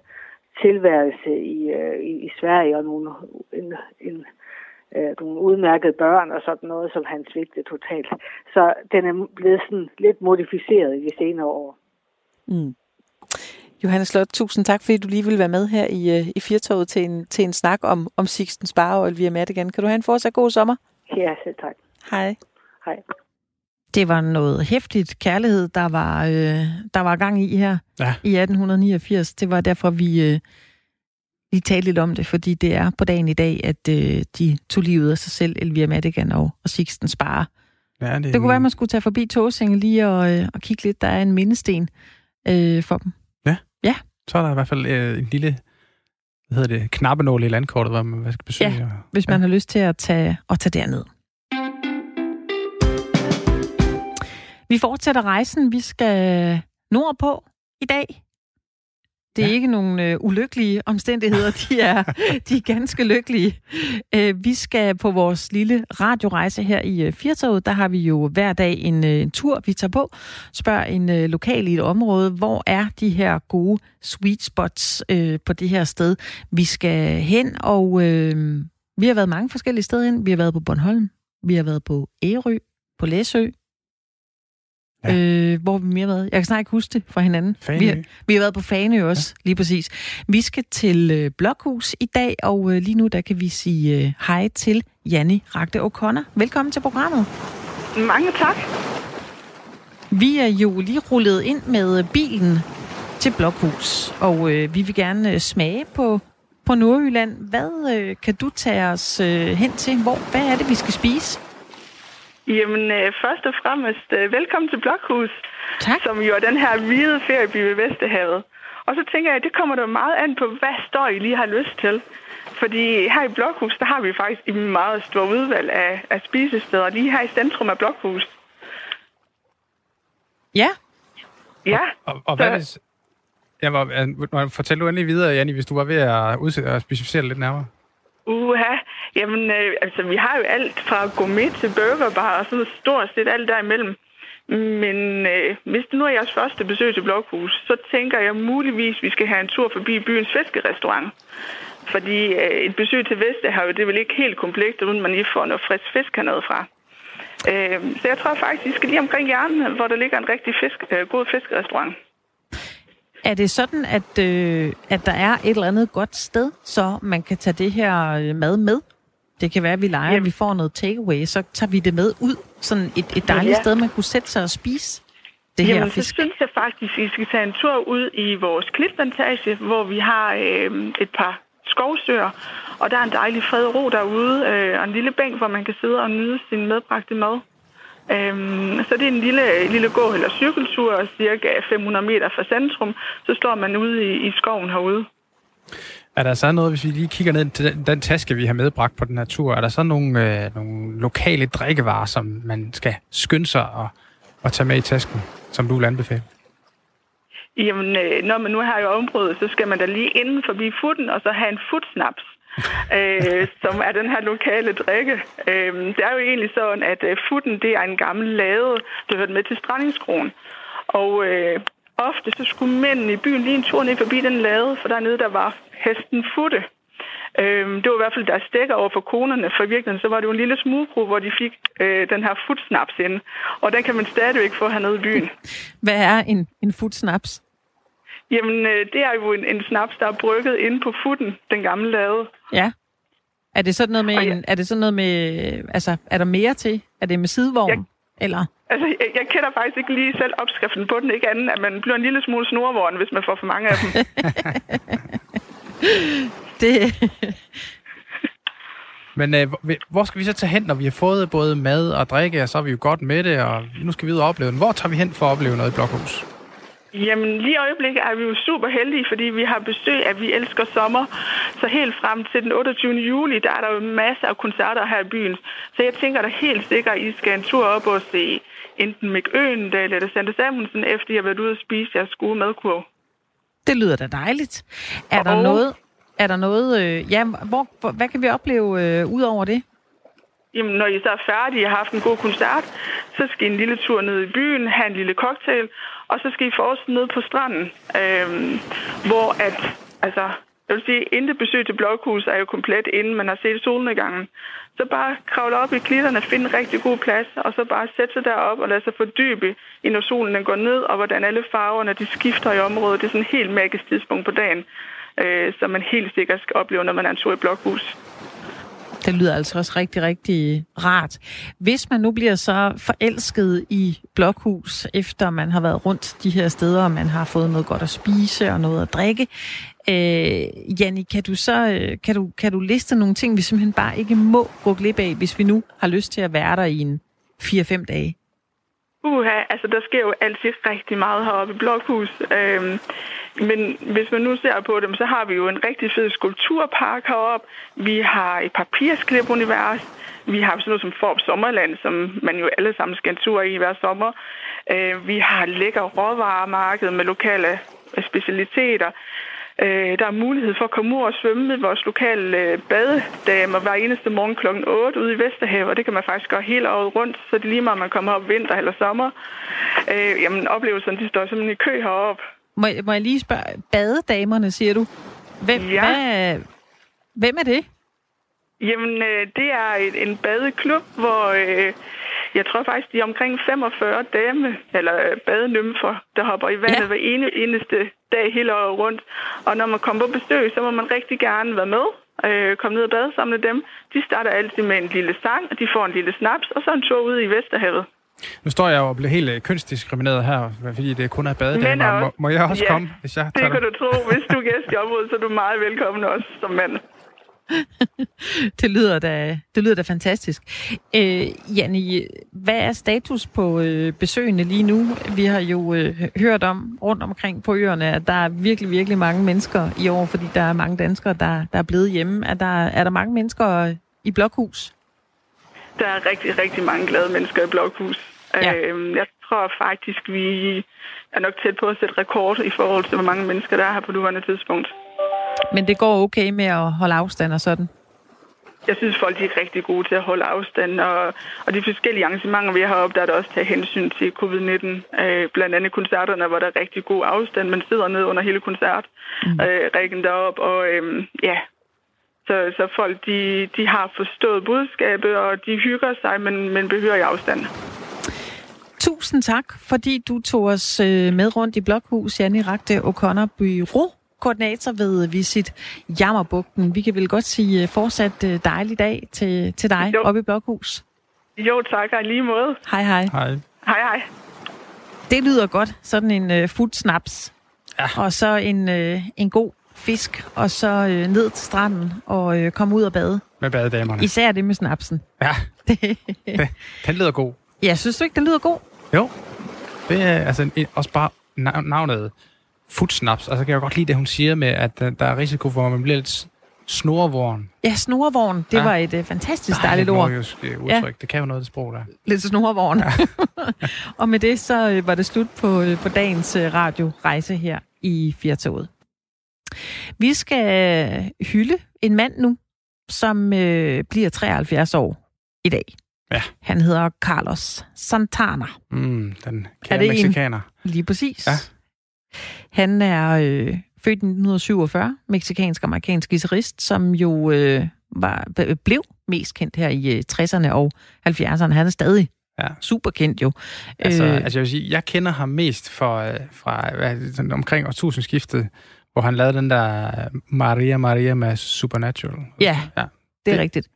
tilværelse i, øh, i, i Sverige og nogle, en, en, øh, nogle udmærkede børn og sådan noget, som han svigtede totalt. Så den er blevet sådan lidt modificeret i de senere år. Mm. Johannes Slot, tusind tak, fordi du lige vil være med her i, øh, i Firtoget til en, til en snak om, om Sixten Spare og Elvira Madigan. Kan du have en fortsat god sommer? Ja, selv tak. Hej. Hej. Det var noget hæftigt kærlighed, der var, øh, der var gang i her Ja. i 1889. Det var derfor, vi øh, lige talte lidt om det, fordi det er på dagen i dag, at øh, de tog livet af sig selv, Elvira Madigan og, og Sixten Spare. Ja, det, Det kunne være, at man skulle tage forbi Tåsinge lige og, øh, og kigge lidt. Der er en mindesten øh, for dem. Ja. Ja. Så er der i hvert fald øh, en lille hvad hedder det, knappenål i landkortet, hvor man skal besøge. Ja, og- hvis man har lyst til at tage, at tage derned. Vi fortsætter rejsen. Vi skal nordpå i dag. Det er ja. Ikke nogen øh, ulykkelige omstændigheder. De er, de er ganske lykkelige. Øh, vi skal på vores lille radiorejse her i øh, Firtoget. Der har vi jo hver dag en, øh, en tur, vi tager på. Spørg en øh, lokal i et område, hvor er de her gode sweet spots øh, på det her sted, vi skal hen. Og øh, vi har været mange forskellige steder hen. Vi har været på Bornholm. Vi har været på Ærø, på Læsø. Ja. Øh, hvor vi mere været? Jeg kan snart ikke huske det fra hinanden. Fanø. Vi har, vi har været på Fanø også, ja. lige præcis. Vi skal til øh, Blokhus i dag, og øh, lige nu der kan vi sige øh, hej til Janni Ragte O'Connor. Velkommen til programmet. Mange tak. Vi er jo lige rullet ind med bilen til Blokhus, og øh, vi vil gerne øh, smage på, på Nordjylland. Hvad øh, kan du tage os øh, hen til? Hvor, hvad er det, vi skal spise? Jamen, øh, først og fremmest, øh, velkommen til Blokhus, Tak. som jo er den her hvide ferieby ved Vesterhavet. Og så tænker jeg, det kommer der meget an på, hvad står I lige har lyst til. Fordi her i Blokhus, der har vi faktisk et meget stort udvalg af, af spisesteder, lige her i centrum af Blokhus. Ja, Ja, Og, og hvad Så- hvis... Jeg var, øh, fortæl du endelig videre, Janni, hvis du var ved at, udse- at specificere lidt nærmere. uha. Jamen, øh, altså, vi har jo alt fra gourmet til burgerbar og sådan stort set alt derimellem. Men øh, hvis det nu er jeres første besøg til Blokhus, så tænker jeg muligvis, vi skal have en tur forbi byens fiskerestaurant. Fordi øh, et besøg til Vestehavet, det er vel ikke helt komplekst, uden man lige får noget frisk fisk hernede fra. Øh, så jeg tror faktisk, vi skal lige omkring hjernen, hvor der ligger en rigtig fisk, øh, god fiskerestaurant. er det sådan, at, øh, at der er et eller andet godt sted, så man kan tage det her øh, mad med? Det kan være, at vi leger, Jamen. vi får noget takeaway, så tager vi det med ud. Sådan et, et dejligt Ja. sted, man kunne sætte sig og spise det her Jamen, så fisk. synes jeg faktisk, I skal tage en tur ud i vores klitplantage, hvor vi har øh, et par skovsøer, og der er en dejlig fred og ro derude, øh, og en lille bænk, hvor man kan sidde og nyde sin medbragte mad. Øhm, så det er en lille, lille gå- eller cykeltur, cirka 500 meter fra centrum, så står man ude i, i skoven herude. Er der så noget, hvis vi lige kigger ned til den, den taske, vi har medbragt på den her tur, er der så nogle, øh, nogle lokale drikkevarer, som man skal skynde sig at, at tage med i tasken, som du vil anbefale? Jamen, øh, når man nu har i området, så skal man da lige inden forbi futten, og så have en futsnaps, øh, som er den her lokale drikke. Øh, det er jo egentlig sådan, at øh, futten, det er en gammel lade, der hørte med til Strandingskronen. Og øh, ofte så skulle mændene i byen lige en tur ned forbi den lade, for dernede der var hesten futte. Øh, det var i hvert fald deres stikker over for konerne, for i virkeligheden så var det jo en lille smugbro, hvor de fik øh, den her futsnaps ind. Og den kan man stadigvæk få hernede i byen. Hvad er en, en futsnaps? Jamen, øh, det er jo en, en snaps, der er brygget inde på futten, den gamle lade. Ja. Er det sådan noget med, ja. en, er det sådan noget med, altså, er der mere til? Er det med sidevogn? Jeg- Eller? Altså, jeg, jeg kender faktisk ikke lige selv opskriften på den, ikke anden, at man bliver en lille smule snorvogn, hvis man får for mange af dem. Det, Men øh, hvor- hvor skal vi så tage hen, når vi har fået både mad og drikke, og så er vi jo godt med det, og nu skal vi ud og opleve den. Hvor tager vi hen for at opleve noget i Blokhus? Jamen, lige i øjeblikket er vi jo super heldige, fordi vi har besøg af Vi Elsker Sommer. Så helt frem til den 28. juli, der er der jo masser af koncerter her i byen. Så jeg tænker da helt sikkert, at I skal en tur op og se enten Mick Øgendal eller Sante Samuelsen, efter I har været ude og spise jeres gode madkurv. det lyder da dejligt. Er der Og- noget, er der noget, øh, ja, hvor, hvor, hvad kan vi opleve øh, ud over det? Jamen, når I så er færdige og har haft en god koncert, så skal I en lille tur ned i byen, have en lille cocktail, og så skal I få ned på stranden, øh, hvor at, altså, jeg vil sige, intet besøg til Blokhus er jo komplet, inden man har set solnedgangen. Så bare kravle op i klitterne, finde en rigtig god plads, og så bare sætte sig derop og lade sig fordybe i, når solen den går ned, og hvordan alle farverne de skifter i området. Det er sådan et helt magisk tidspunkt på dagen, øh, som man helt sikkert skal opleve, når man er en tur i Blokhus. Det lyder altså også rigtig, rigtig rart. Hvis man nu bliver så forelsket i Blokhus, efter man har været rundt de her steder, og man har fået noget godt at spise og noget at drikke, øh, Janni, kan du så øh, kan du, kan du liste nogle ting, vi simpelthen bare ikke må gå glip af, hvis vi nu har lyst til at være der i en 4-5 dage? Uha, altså der sker jo altid rigtig meget heroppe i Blokhus. Øhm, men hvis man nu ser på dem, så har vi jo en rigtig fed skulpturpark heroppe. Vi har et papirsklip-univers. Vi har sådan noget som Forb Sommerland, som man jo alle sammen skal en tur i hver sommer. Øh, vi har lækker råvaremarked med lokale øh, specialiteter. Øh, der er mulighed for at komme ud og svømme med vores lokale badedamer hver eneste morgen kl. 8 ude i Vesterhavet, og det kan man faktisk gøre hele året rundt, så det er lige meget, om man kommer op vinter eller sommer. Øh, jamen, oplevelserne, de står simpelthen i kø heroppe. Må, må jeg lige spørge, badedamerne, siger du? Hvem, Ja. hvad, hvem er det? Jamen, øh, det er en badeklub, hvor øh, jeg tror faktisk, de er omkring 45 dame, eller øh, badenymfer, der hopper i vandet Ja. ja. hver ene, eneste dag hele året rundt. Og når man kommer på besøg, så må man rigtig gerne være med. Øh, komme ned og bade sammen med dem. De starter altid med en lille sang, og de får en lille snaps, og så en tur ud i Vesterhavet. Nu står jeg jo og bliver helt øh, kønsdiskrimineret her, fordi det kun er badedamer. Må, må jeg også ja, komme, hvis jeg Det tager kan du tro. Hvis du er gæst i området, så er du meget velkommen også som mand. Det lyder da, det lyder da fantastisk. Øh, Janni, hvad er status på øh, besøgende lige nu? Vi har jo øh, hørt om rundt omkring på øerne, at der er virkelig, virkelig mange mennesker i år, fordi der er mange danskere, der, der er blevet hjemme. Er der, er der mange mennesker i Blokhus? Der er rigtig, rigtig mange glade mennesker i Blokhus. Ja. Øhm, jeg tror faktisk, vi er nok tæt på at sætte rekord i forhold til, hvor mange mennesker der er her på nuværende tidspunkt. Men det går okay med at holde afstand og sådan? Jeg synes, folk de er rigtig gode til at holde afstand, og, og de forskellige arrangementer, vi har heroppe, der er der også taget hensyn til covid-19. Øh, blandt andet koncerterne, hvor der er rigtig god afstand. Man sidder ned under hele koncert, mm. øh, rækken derop, og øh, ja, så, så folk de, de har forstået budskabet, og de hygger sig, men, men behøver i afstand. Tusind tak, fordi du tog os øh, med rundt i Blokhus, Janni Ragte O'Connor, bureau koordinator ved Visit Jammerbugten. Vi kan vel godt sige øh, fortsat øh, dejlig dag til, til dig Jo. oppe i Blokhus. Jo, tak, og i lige måde. Hej hej. Hej. Hej, hej. Det lyder godt, sådan en øh, futsnaps. Ja. Og så en, øh, en god fisk, og så øh, ned til stranden og øh, komme ud og bade. Med badedamerne. Især det med snapsen. Ja, Det, det, den lyder god. ja, synes du ikke, det lyder god? Jo, det er altså også bare na- navnet futsnaps. Altså kan jeg godt lide det, hun siger med, at øh, der er risiko for, at man bliver lidt snorvogn. Ja, snorvogn, det Ja. var et øh, fantastisk dejligt ord. nordjysk øh, udtryk. Det kan jo noget, det sprog der. Lidt snorvogn. Ja. og med det, så var det slut på, på dagens øh, radiorejse her i Fjertoget. Vi skal øh, hylde en mand nu, som øh, bliver 73 år i dag. Ja. Han hedder Carlos Santana. Mm, den kære Er det en- mexikaner. Lige præcis. Ja. Han er øh, født i 1947, meksikansk-amerikansk guitarist, som jo øh, var, blev mest kendt her i øh, 60'erne og 70'erne. Han er stadig Ja. super kendt jo. Altså, Øh. øh, altså jeg vil sige, jeg kender ham mest for, øh, fra hvad, sådan omkring årtusindskiftet, hvor han lavede den der Maria Maria med Supernatural. Ja, ja. det er Det- rigtigt.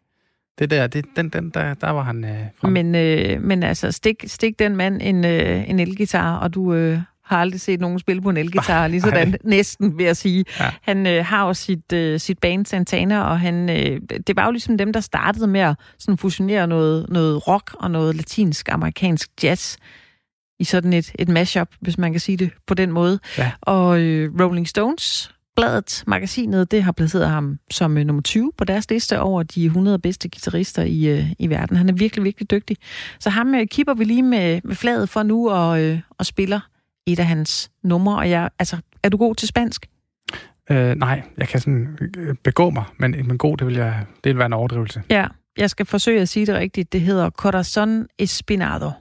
Det der, det, den, den, der, der var han øh, frem. Men, øh, men altså, stik, stik den mand en, øh, en elgitar, og du øh, har aldrig set nogen spille på en elgitar, lige sådan næsten, vil jeg sige. Ja. Han øh, har jo sit, øh, sit band Santana, og han, øh, det var jo ligesom dem, der startede med at sådan fusionere noget, noget rock og noget latinsk-amerikansk jazz i sådan et, et mashup, hvis man kan sige det på den måde. Ja. Og øh, Rolling Stones, bladet, magasinet, det har placeret ham som øh, nummer 20 på deres liste over de 100 bedste guitarister i, øh, i verden. Han er virkelig, virkelig dygtig. Så ham øh, kipper vi lige med, med fladet for nu og, øh, og spiller et af hans numre. Og jeg, altså, er du god til spansk? Øh, nej, jeg kan sådan øh, begå mig, men, men god, det vil, jeg, det vil være en overdrivelse. Ja, jeg skal forsøge at sige det rigtigt. Det hedder Corazon Espinado.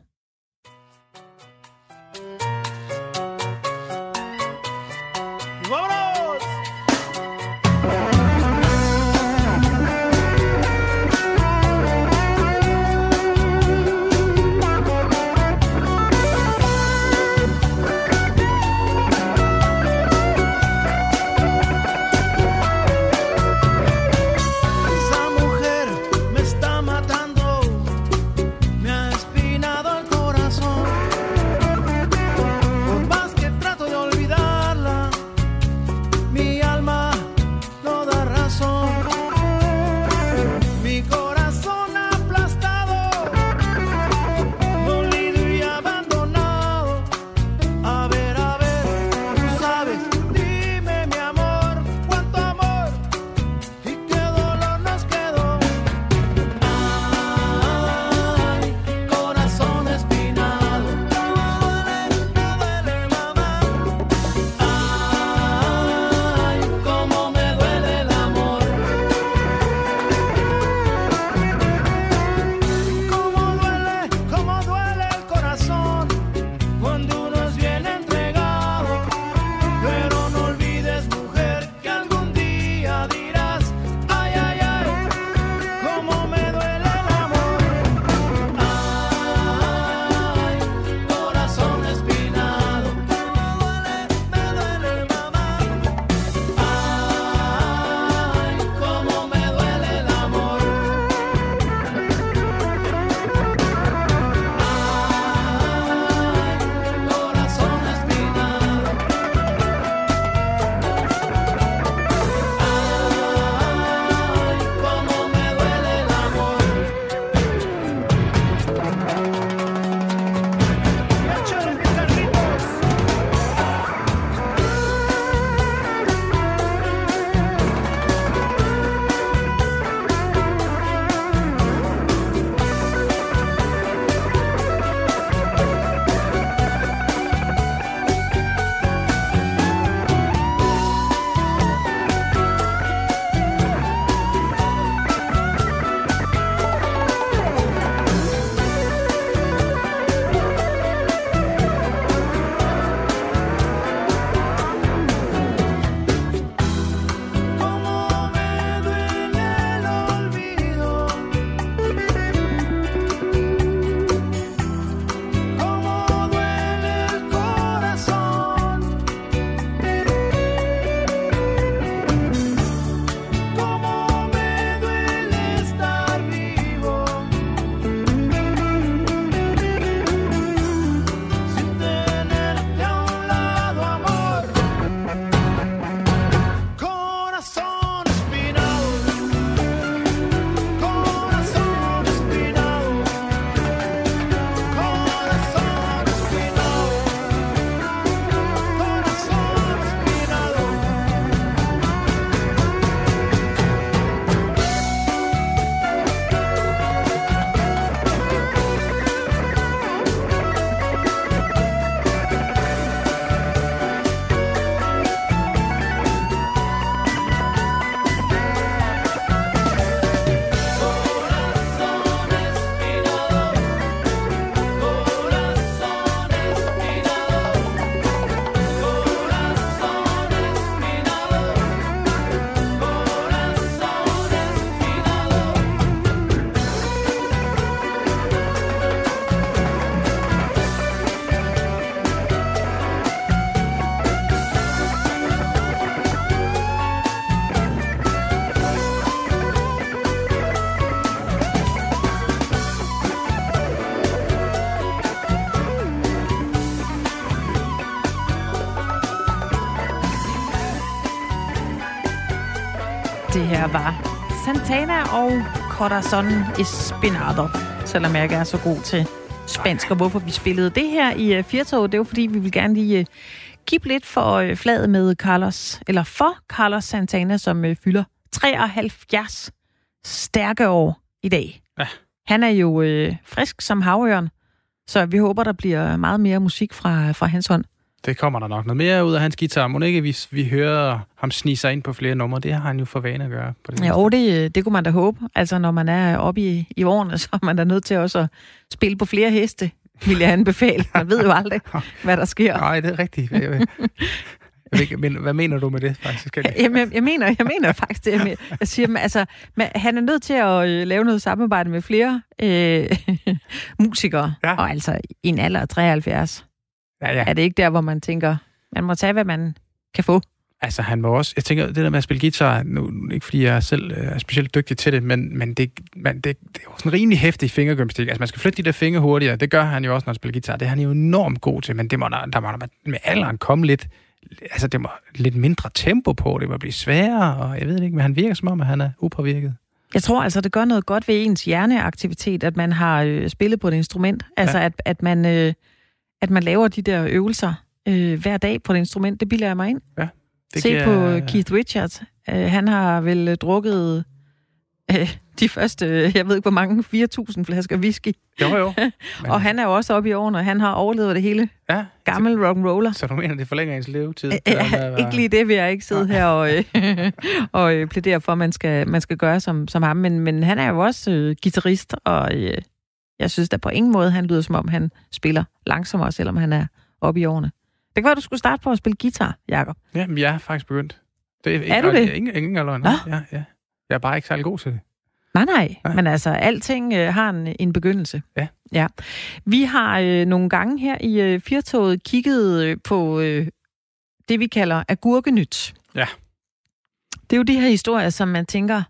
Corazon Espinado, selvom jeg ikke er så god til spansk, og hvorfor vi spillede det her i uh, Fjertog, det var fordi, vi vil gerne lige uh, kippe lidt for uh, fladet med Carlos, eller for Carlos Santana, som fylder 73 stærke år i dag. Ja. Han er jo frisk som havørn, så vi håber, der bliver meget mere musik fra, fra hans hånd. Det kommer der nok noget mere ud af hans guitar. Må ikke, hvis vi hører ham snige sig ind på flere numre? Det har han jo for vane at gøre. På det Ja, og det, det kunne man da håbe. Altså, når man er oppe i, i årene, så er man da nødt til også at spille på flere heste, vil jeg anbefale. Man ved jo aldrig, hvad der sker. Nej, det er rigtigt. Jeg, jeg, jeg, men, hvad mener du med det, faktisk? Jamen, jeg, mener, jeg mener faktisk det. Jeg, jeg siger, men, altså, man, han er nødt til at øh, lave noget samarbejde med flere øh, musikere. Ja. Og altså, i en alder af 73, Ja, ja. er det ikke der, hvor man tænker, man må tage, hvad man kan få. Altså, han var også... Jeg tænker, det der med at spille guitar, nu ikke fordi jeg selv øh, er specielt dygtig til det, men, men det, man, det, det er jo sådan en rimelig hæftig fingergymnastik. Altså, man skal flytte de der fingre hurtigere. Det gør han jo også, når han spiller guitar. Det er han jo enormt god til, men det må der, der må der med alderen komme lidt... Altså, det må lidt mindre tempo på. Det må blive sværere, og jeg ved det ikke, men han virker som om, at han er upåvirket. Jeg tror altså, det gør noget godt ved ens hjerneaktivitet, at man har øh, spillet på et instrument. Altså, Ja. at, at, man, øh, at man laver de der øvelser øh, hver dag på et instrument. Det bilder jeg mig ind. Det Se giver- på øh, Keith Richards. Øh, han har vel øh, drukket øh, de første, øh, jeg ved ikke hvor mange, 4.000 flasker whisky. Jo, jo. Men, Og han er jo også oppe i årene, og han har overlevet det hele. Ja, Gammel rock'n'roller. så du mener, det forlænger ens levetid? Med at være- ikke lige det vil jeg ikke sidde her og, og øh, plædere for, at man skal, man skal gøre som, som ham. Men, men han er jo også øh, guitarist, og øh, jeg synes da på ingen måde, han lyder som om, han spiller langsommere, selvom han er oppe i årene. Det kan være, du skulle starte på at spille guitar, Jacob. Ja, men jeg er faktisk begyndt. Det er, ikke, Er du det? Ingen, ingen løgn. Ja, ja. Jeg er bare ikke særlig god til det. Nej, nej, Nej. men altså, alting øh, har en, en begyndelse. Ja. ja. Vi har øh, nogle gange her i øh, Firtoget kigget øh, på øh, det, vi kalder agurkenyt. Ja. Det er jo de her historier, som man tænker,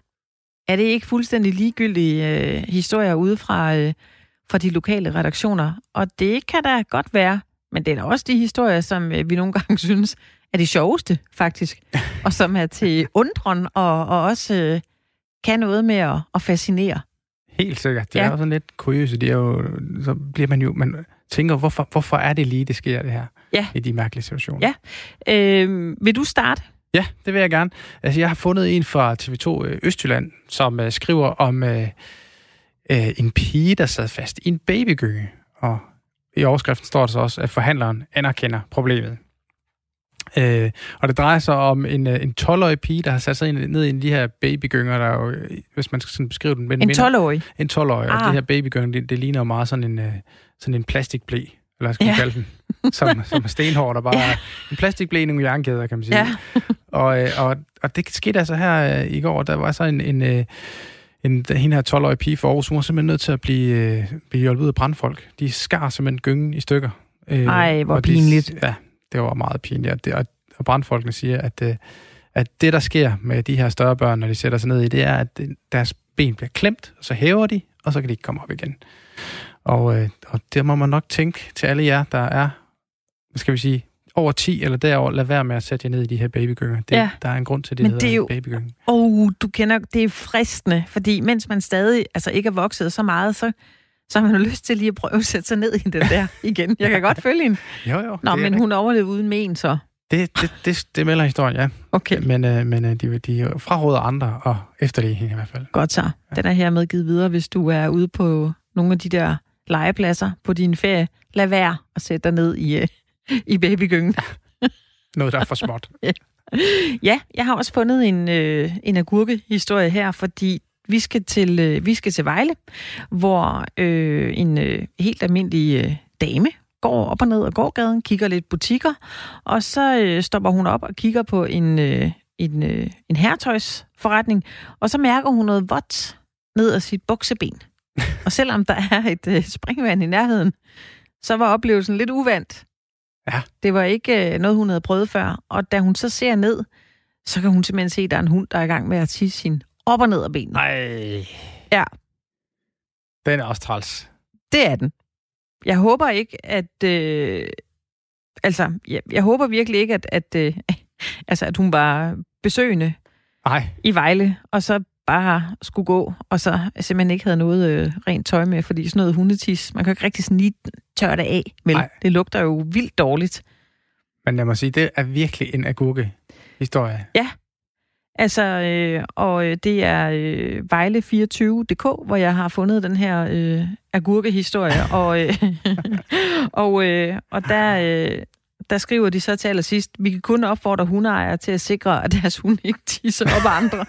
er det ikke fuldstændig ligegyldige øh, historier ude fra, øh, fra de lokale redaktioner? Og det kan da godt være, men det er da også de historier, som øh, vi nogle gange synes er de sjoveste, faktisk. og som er til undren og, og også øh, kan noget med at, at fascinere. Helt sikkert. Det Ja. er jo sådan lidt kuriøse. Det er jo, så bliver man jo, man tænker, hvorfor, hvorfor er det lige, det sker, det her? Ja. I de mærkelige situationer. Ja. Øh, vil du starte? Ja, det vil jeg gerne. Altså, jeg har fundet en fra TV2 øh, Østjylland, som uh, skriver om uh, uh, en pige, der sad fast i en babygynge. Og i overskriften står der så også, at forhandleren anerkender problemet. Uh, og det drejer sig om en, uh, en 12-årig pige, der har sat sig ned i en af de her babygynger, der er jo, øh, hvis man skal sådan beskrive den. men En minder- 12-årig? En 12-årig, ah. og det her babygynge, det, det ligner jo meget sådan en, uh, sådan en plastikblæ, eller skal man Ja. kalde den, som, som er stenhård, der bare Ja. en plastikblæ i nogle jernkæder, kan man sige. Ja. Og, øh, og, og det skete altså her øh, i går, der var så en, en, øh, en hende her 12-årige pige for Aarhus, hun var simpelthen nødt til at blive, øh, blive hjulpet ud af brandfolk. De skar simpelthen gyngen i stykker. Øh, Ej, hvor og de- pinligt. Ja, det var meget pinligt. Og, det, og, og brandfolkene siger, at, øh, at det, der sker med de her større børn, når de sætter sig ned i, det er, at det- deres ben bliver klemt, og så hæver de, og så kan de ikke komme op igen. Og, øh, og det må man nok tænke til alle jer, der er, hvad skal vi sige, over 10 eller derover, lad være med at sætte jer ned i de her babygynger. Det, Ja. Der er en grund til, det Men hedder det er jo- en babygynge. Oh, du kender, det er fristende, fordi mens man stadig altså ikke er vokset så meget, så, så har man jo lyst til lige at prøve at sætte sig ned i den der igen. Jeg kan godt følge hende. Jo, jo. Nå, men hun overlevede uden men, så. det, det, det, det melder historien, ja. Okay, Men, øh, men øh, de, de fraråder andre og efterlige hende i hvert fald. godt så. Den er hermed givet videre, hvis du er ude på nogle af de der legepladser på din ferie. Lad være at sætte dig ned i, øh, i babygyngen. Noget, der er for småt. Ja, jeg har også fundet en, øh, en agurkehistorie her, fordi vi skal til, øh, vi skal til Vejle, hvor øh, en øh, helt almindelig øh, dame går op og ned ad gågaden, kigger lidt butikker, og så øh, stopper hun op og kigger på en, øh, en, øh, en herretøjsforretning, og så mærker hun noget vådt ned ad sit bukseben. og selvom der er et øh, springvand i nærheden, så var oplevelsen lidt uvandt. Ja. Det var ikke øh, noget, hun havde prøvet før. Og da hun så ser ned, så kan hun simpelthen se, at der er en hund, der er i gang med at tisse sin op og ned af benene. Nej. Ja. Den er også træls. Det er den. Jeg håber ikke, at... Øh, altså, jeg, jeg håber virkelig ikke, at, at, øh, altså, at hun var besøgende. Nej. i Vejle, og så bare skulle gå, og så simpelthen ikke havde noget øh, rent tøj med, fordi sådan noget hundetis, man kan ikke rigtig sådan lige tørre det af, men det lugter jo vildt dårligt. Men jeg må sige, det er virkelig en agurke-historie. Altså, øh, og øh, det er øh, Vejle24.dk, hvor jeg har fundet den her øh, agurkehistorie, og, øh, og, øh, og der, øh, der skriver de så til allersidst, vi kan kun opfordre hundeejere til at sikre, at deres hunde ikke tisser op ad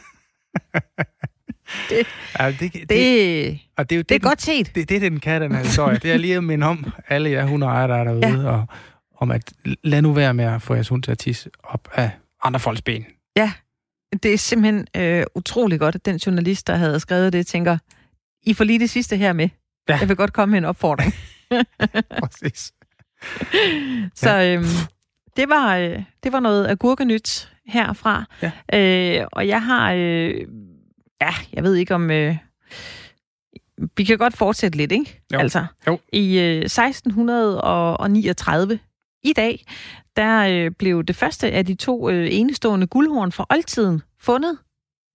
Ja, det, det, Det, og det, er jo det er den- godt set. Det, det den kan, den her historie. Det er lige at minde om alle jer hundeejere, der er derude, ja. og om at lad nu være med at få jeres hund til at tisse op af andre folks ben. Det er simpelthen øh, utrolig godt, at den journalist, der havde skrevet det, tænker, I får lige det sidste her med. Ja. Jeg vil godt komme med en opfordring. Præcis. Så øhm, det, var, øh, det var noget agurkenyt herfra. Ja. Øh, og jeg har... Øh, ja, jeg ved ikke om... Øh, vi kan godt fortsætte lidt, ikke? Jo. Altså, Jo. i øh, 1639, i dag, der øh, blev det første af de to øh, enestående guldhorn fra oldtiden fundet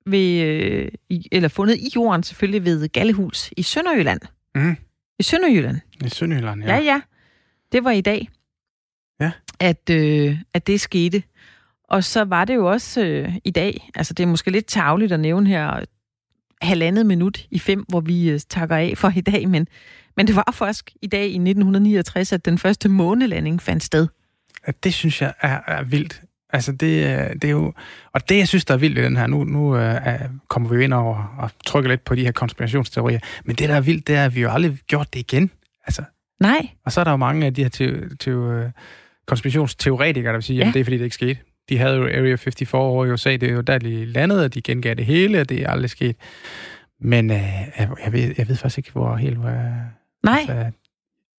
ved, øh, i, eller fundet i jorden selvfølgelig ved Gallehus i Sønderjylland. Mhm. I Sønderjylland. I Sønderjylland, Ja, ja. ja. Det var i dag. At, øh, at det skete. Og så var det jo også øh, i dag, altså det er måske lidt tavligt at nævne her halvandet minut i fem, hvor vi øh, takker af for i dag, men, men det var faktisk i dag i 1969, at den første månelanding fandt sted. Det synes jeg er, er vildt. Altså, det, er- det er jo... Og det, jeg synes, der er vildt i den her, nu, nu øh, er- kommer vi jo ind over og trykker lidt på de her konspirationsteorier, men det, der er vildt, det er, at vi jo aldrig gjort det igen. Altså, Nej, og så er der jo mange af de her te, te, øh, konspirationsteoretikere, der vil sige, at Ja. det er, fordi det ikke skete. De havde jo Area 54 over i USA, det er jo der, de landede, og de gengav det hele, og det er aldrig sket. Men øh, jeg, ved, jeg ved faktisk ikke, hvor helt... Hvor, nej. altså,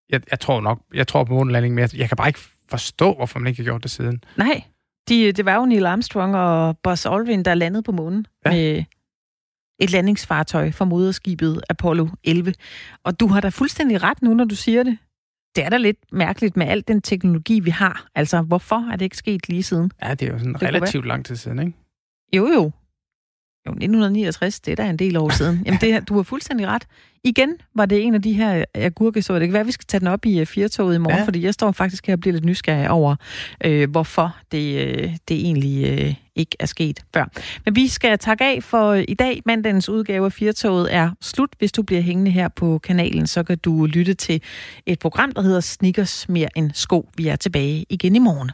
jeg, jeg tror nok, jeg tror på månelanding, men jeg, jeg kan bare ikke forstå, hvorfor man ikke har gjort det siden. Nej, de, det var jo Neil Armstrong og Buzz Aldrin, der landede på månen ja. med et landingsfartøj fra moderskibet Apollo 11. Og du har da fuldstændig ret nu, når du siger det. Det er da lidt mærkeligt med al den teknologi, vi har. Altså, hvorfor er det ikke sket lige siden? Ja, det er jo sådan kunne relativt lang tid siden, ikke? Jo, jo. Jo, 1969, det er da en del år siden. Jamen, det, du har fuldstændig ret. Igen var det en af de her agurkesår. Det kan være, at vi skal tage den op i uh, firetoget i morgen, Ja. fordi jeg står faktisk her og bliver lidt nysgerrig over, øh, hvorfor det, øh, det egentlig øh, ikke er sket før. Men vi skal takke af for i dag. Mandagens udgave af firetoget er slut. Hvis du bliver hængende her på kanalen, så kan du lytte til et program, der hedder Snickers mere end sko. Vi er tilbage igen i morgen.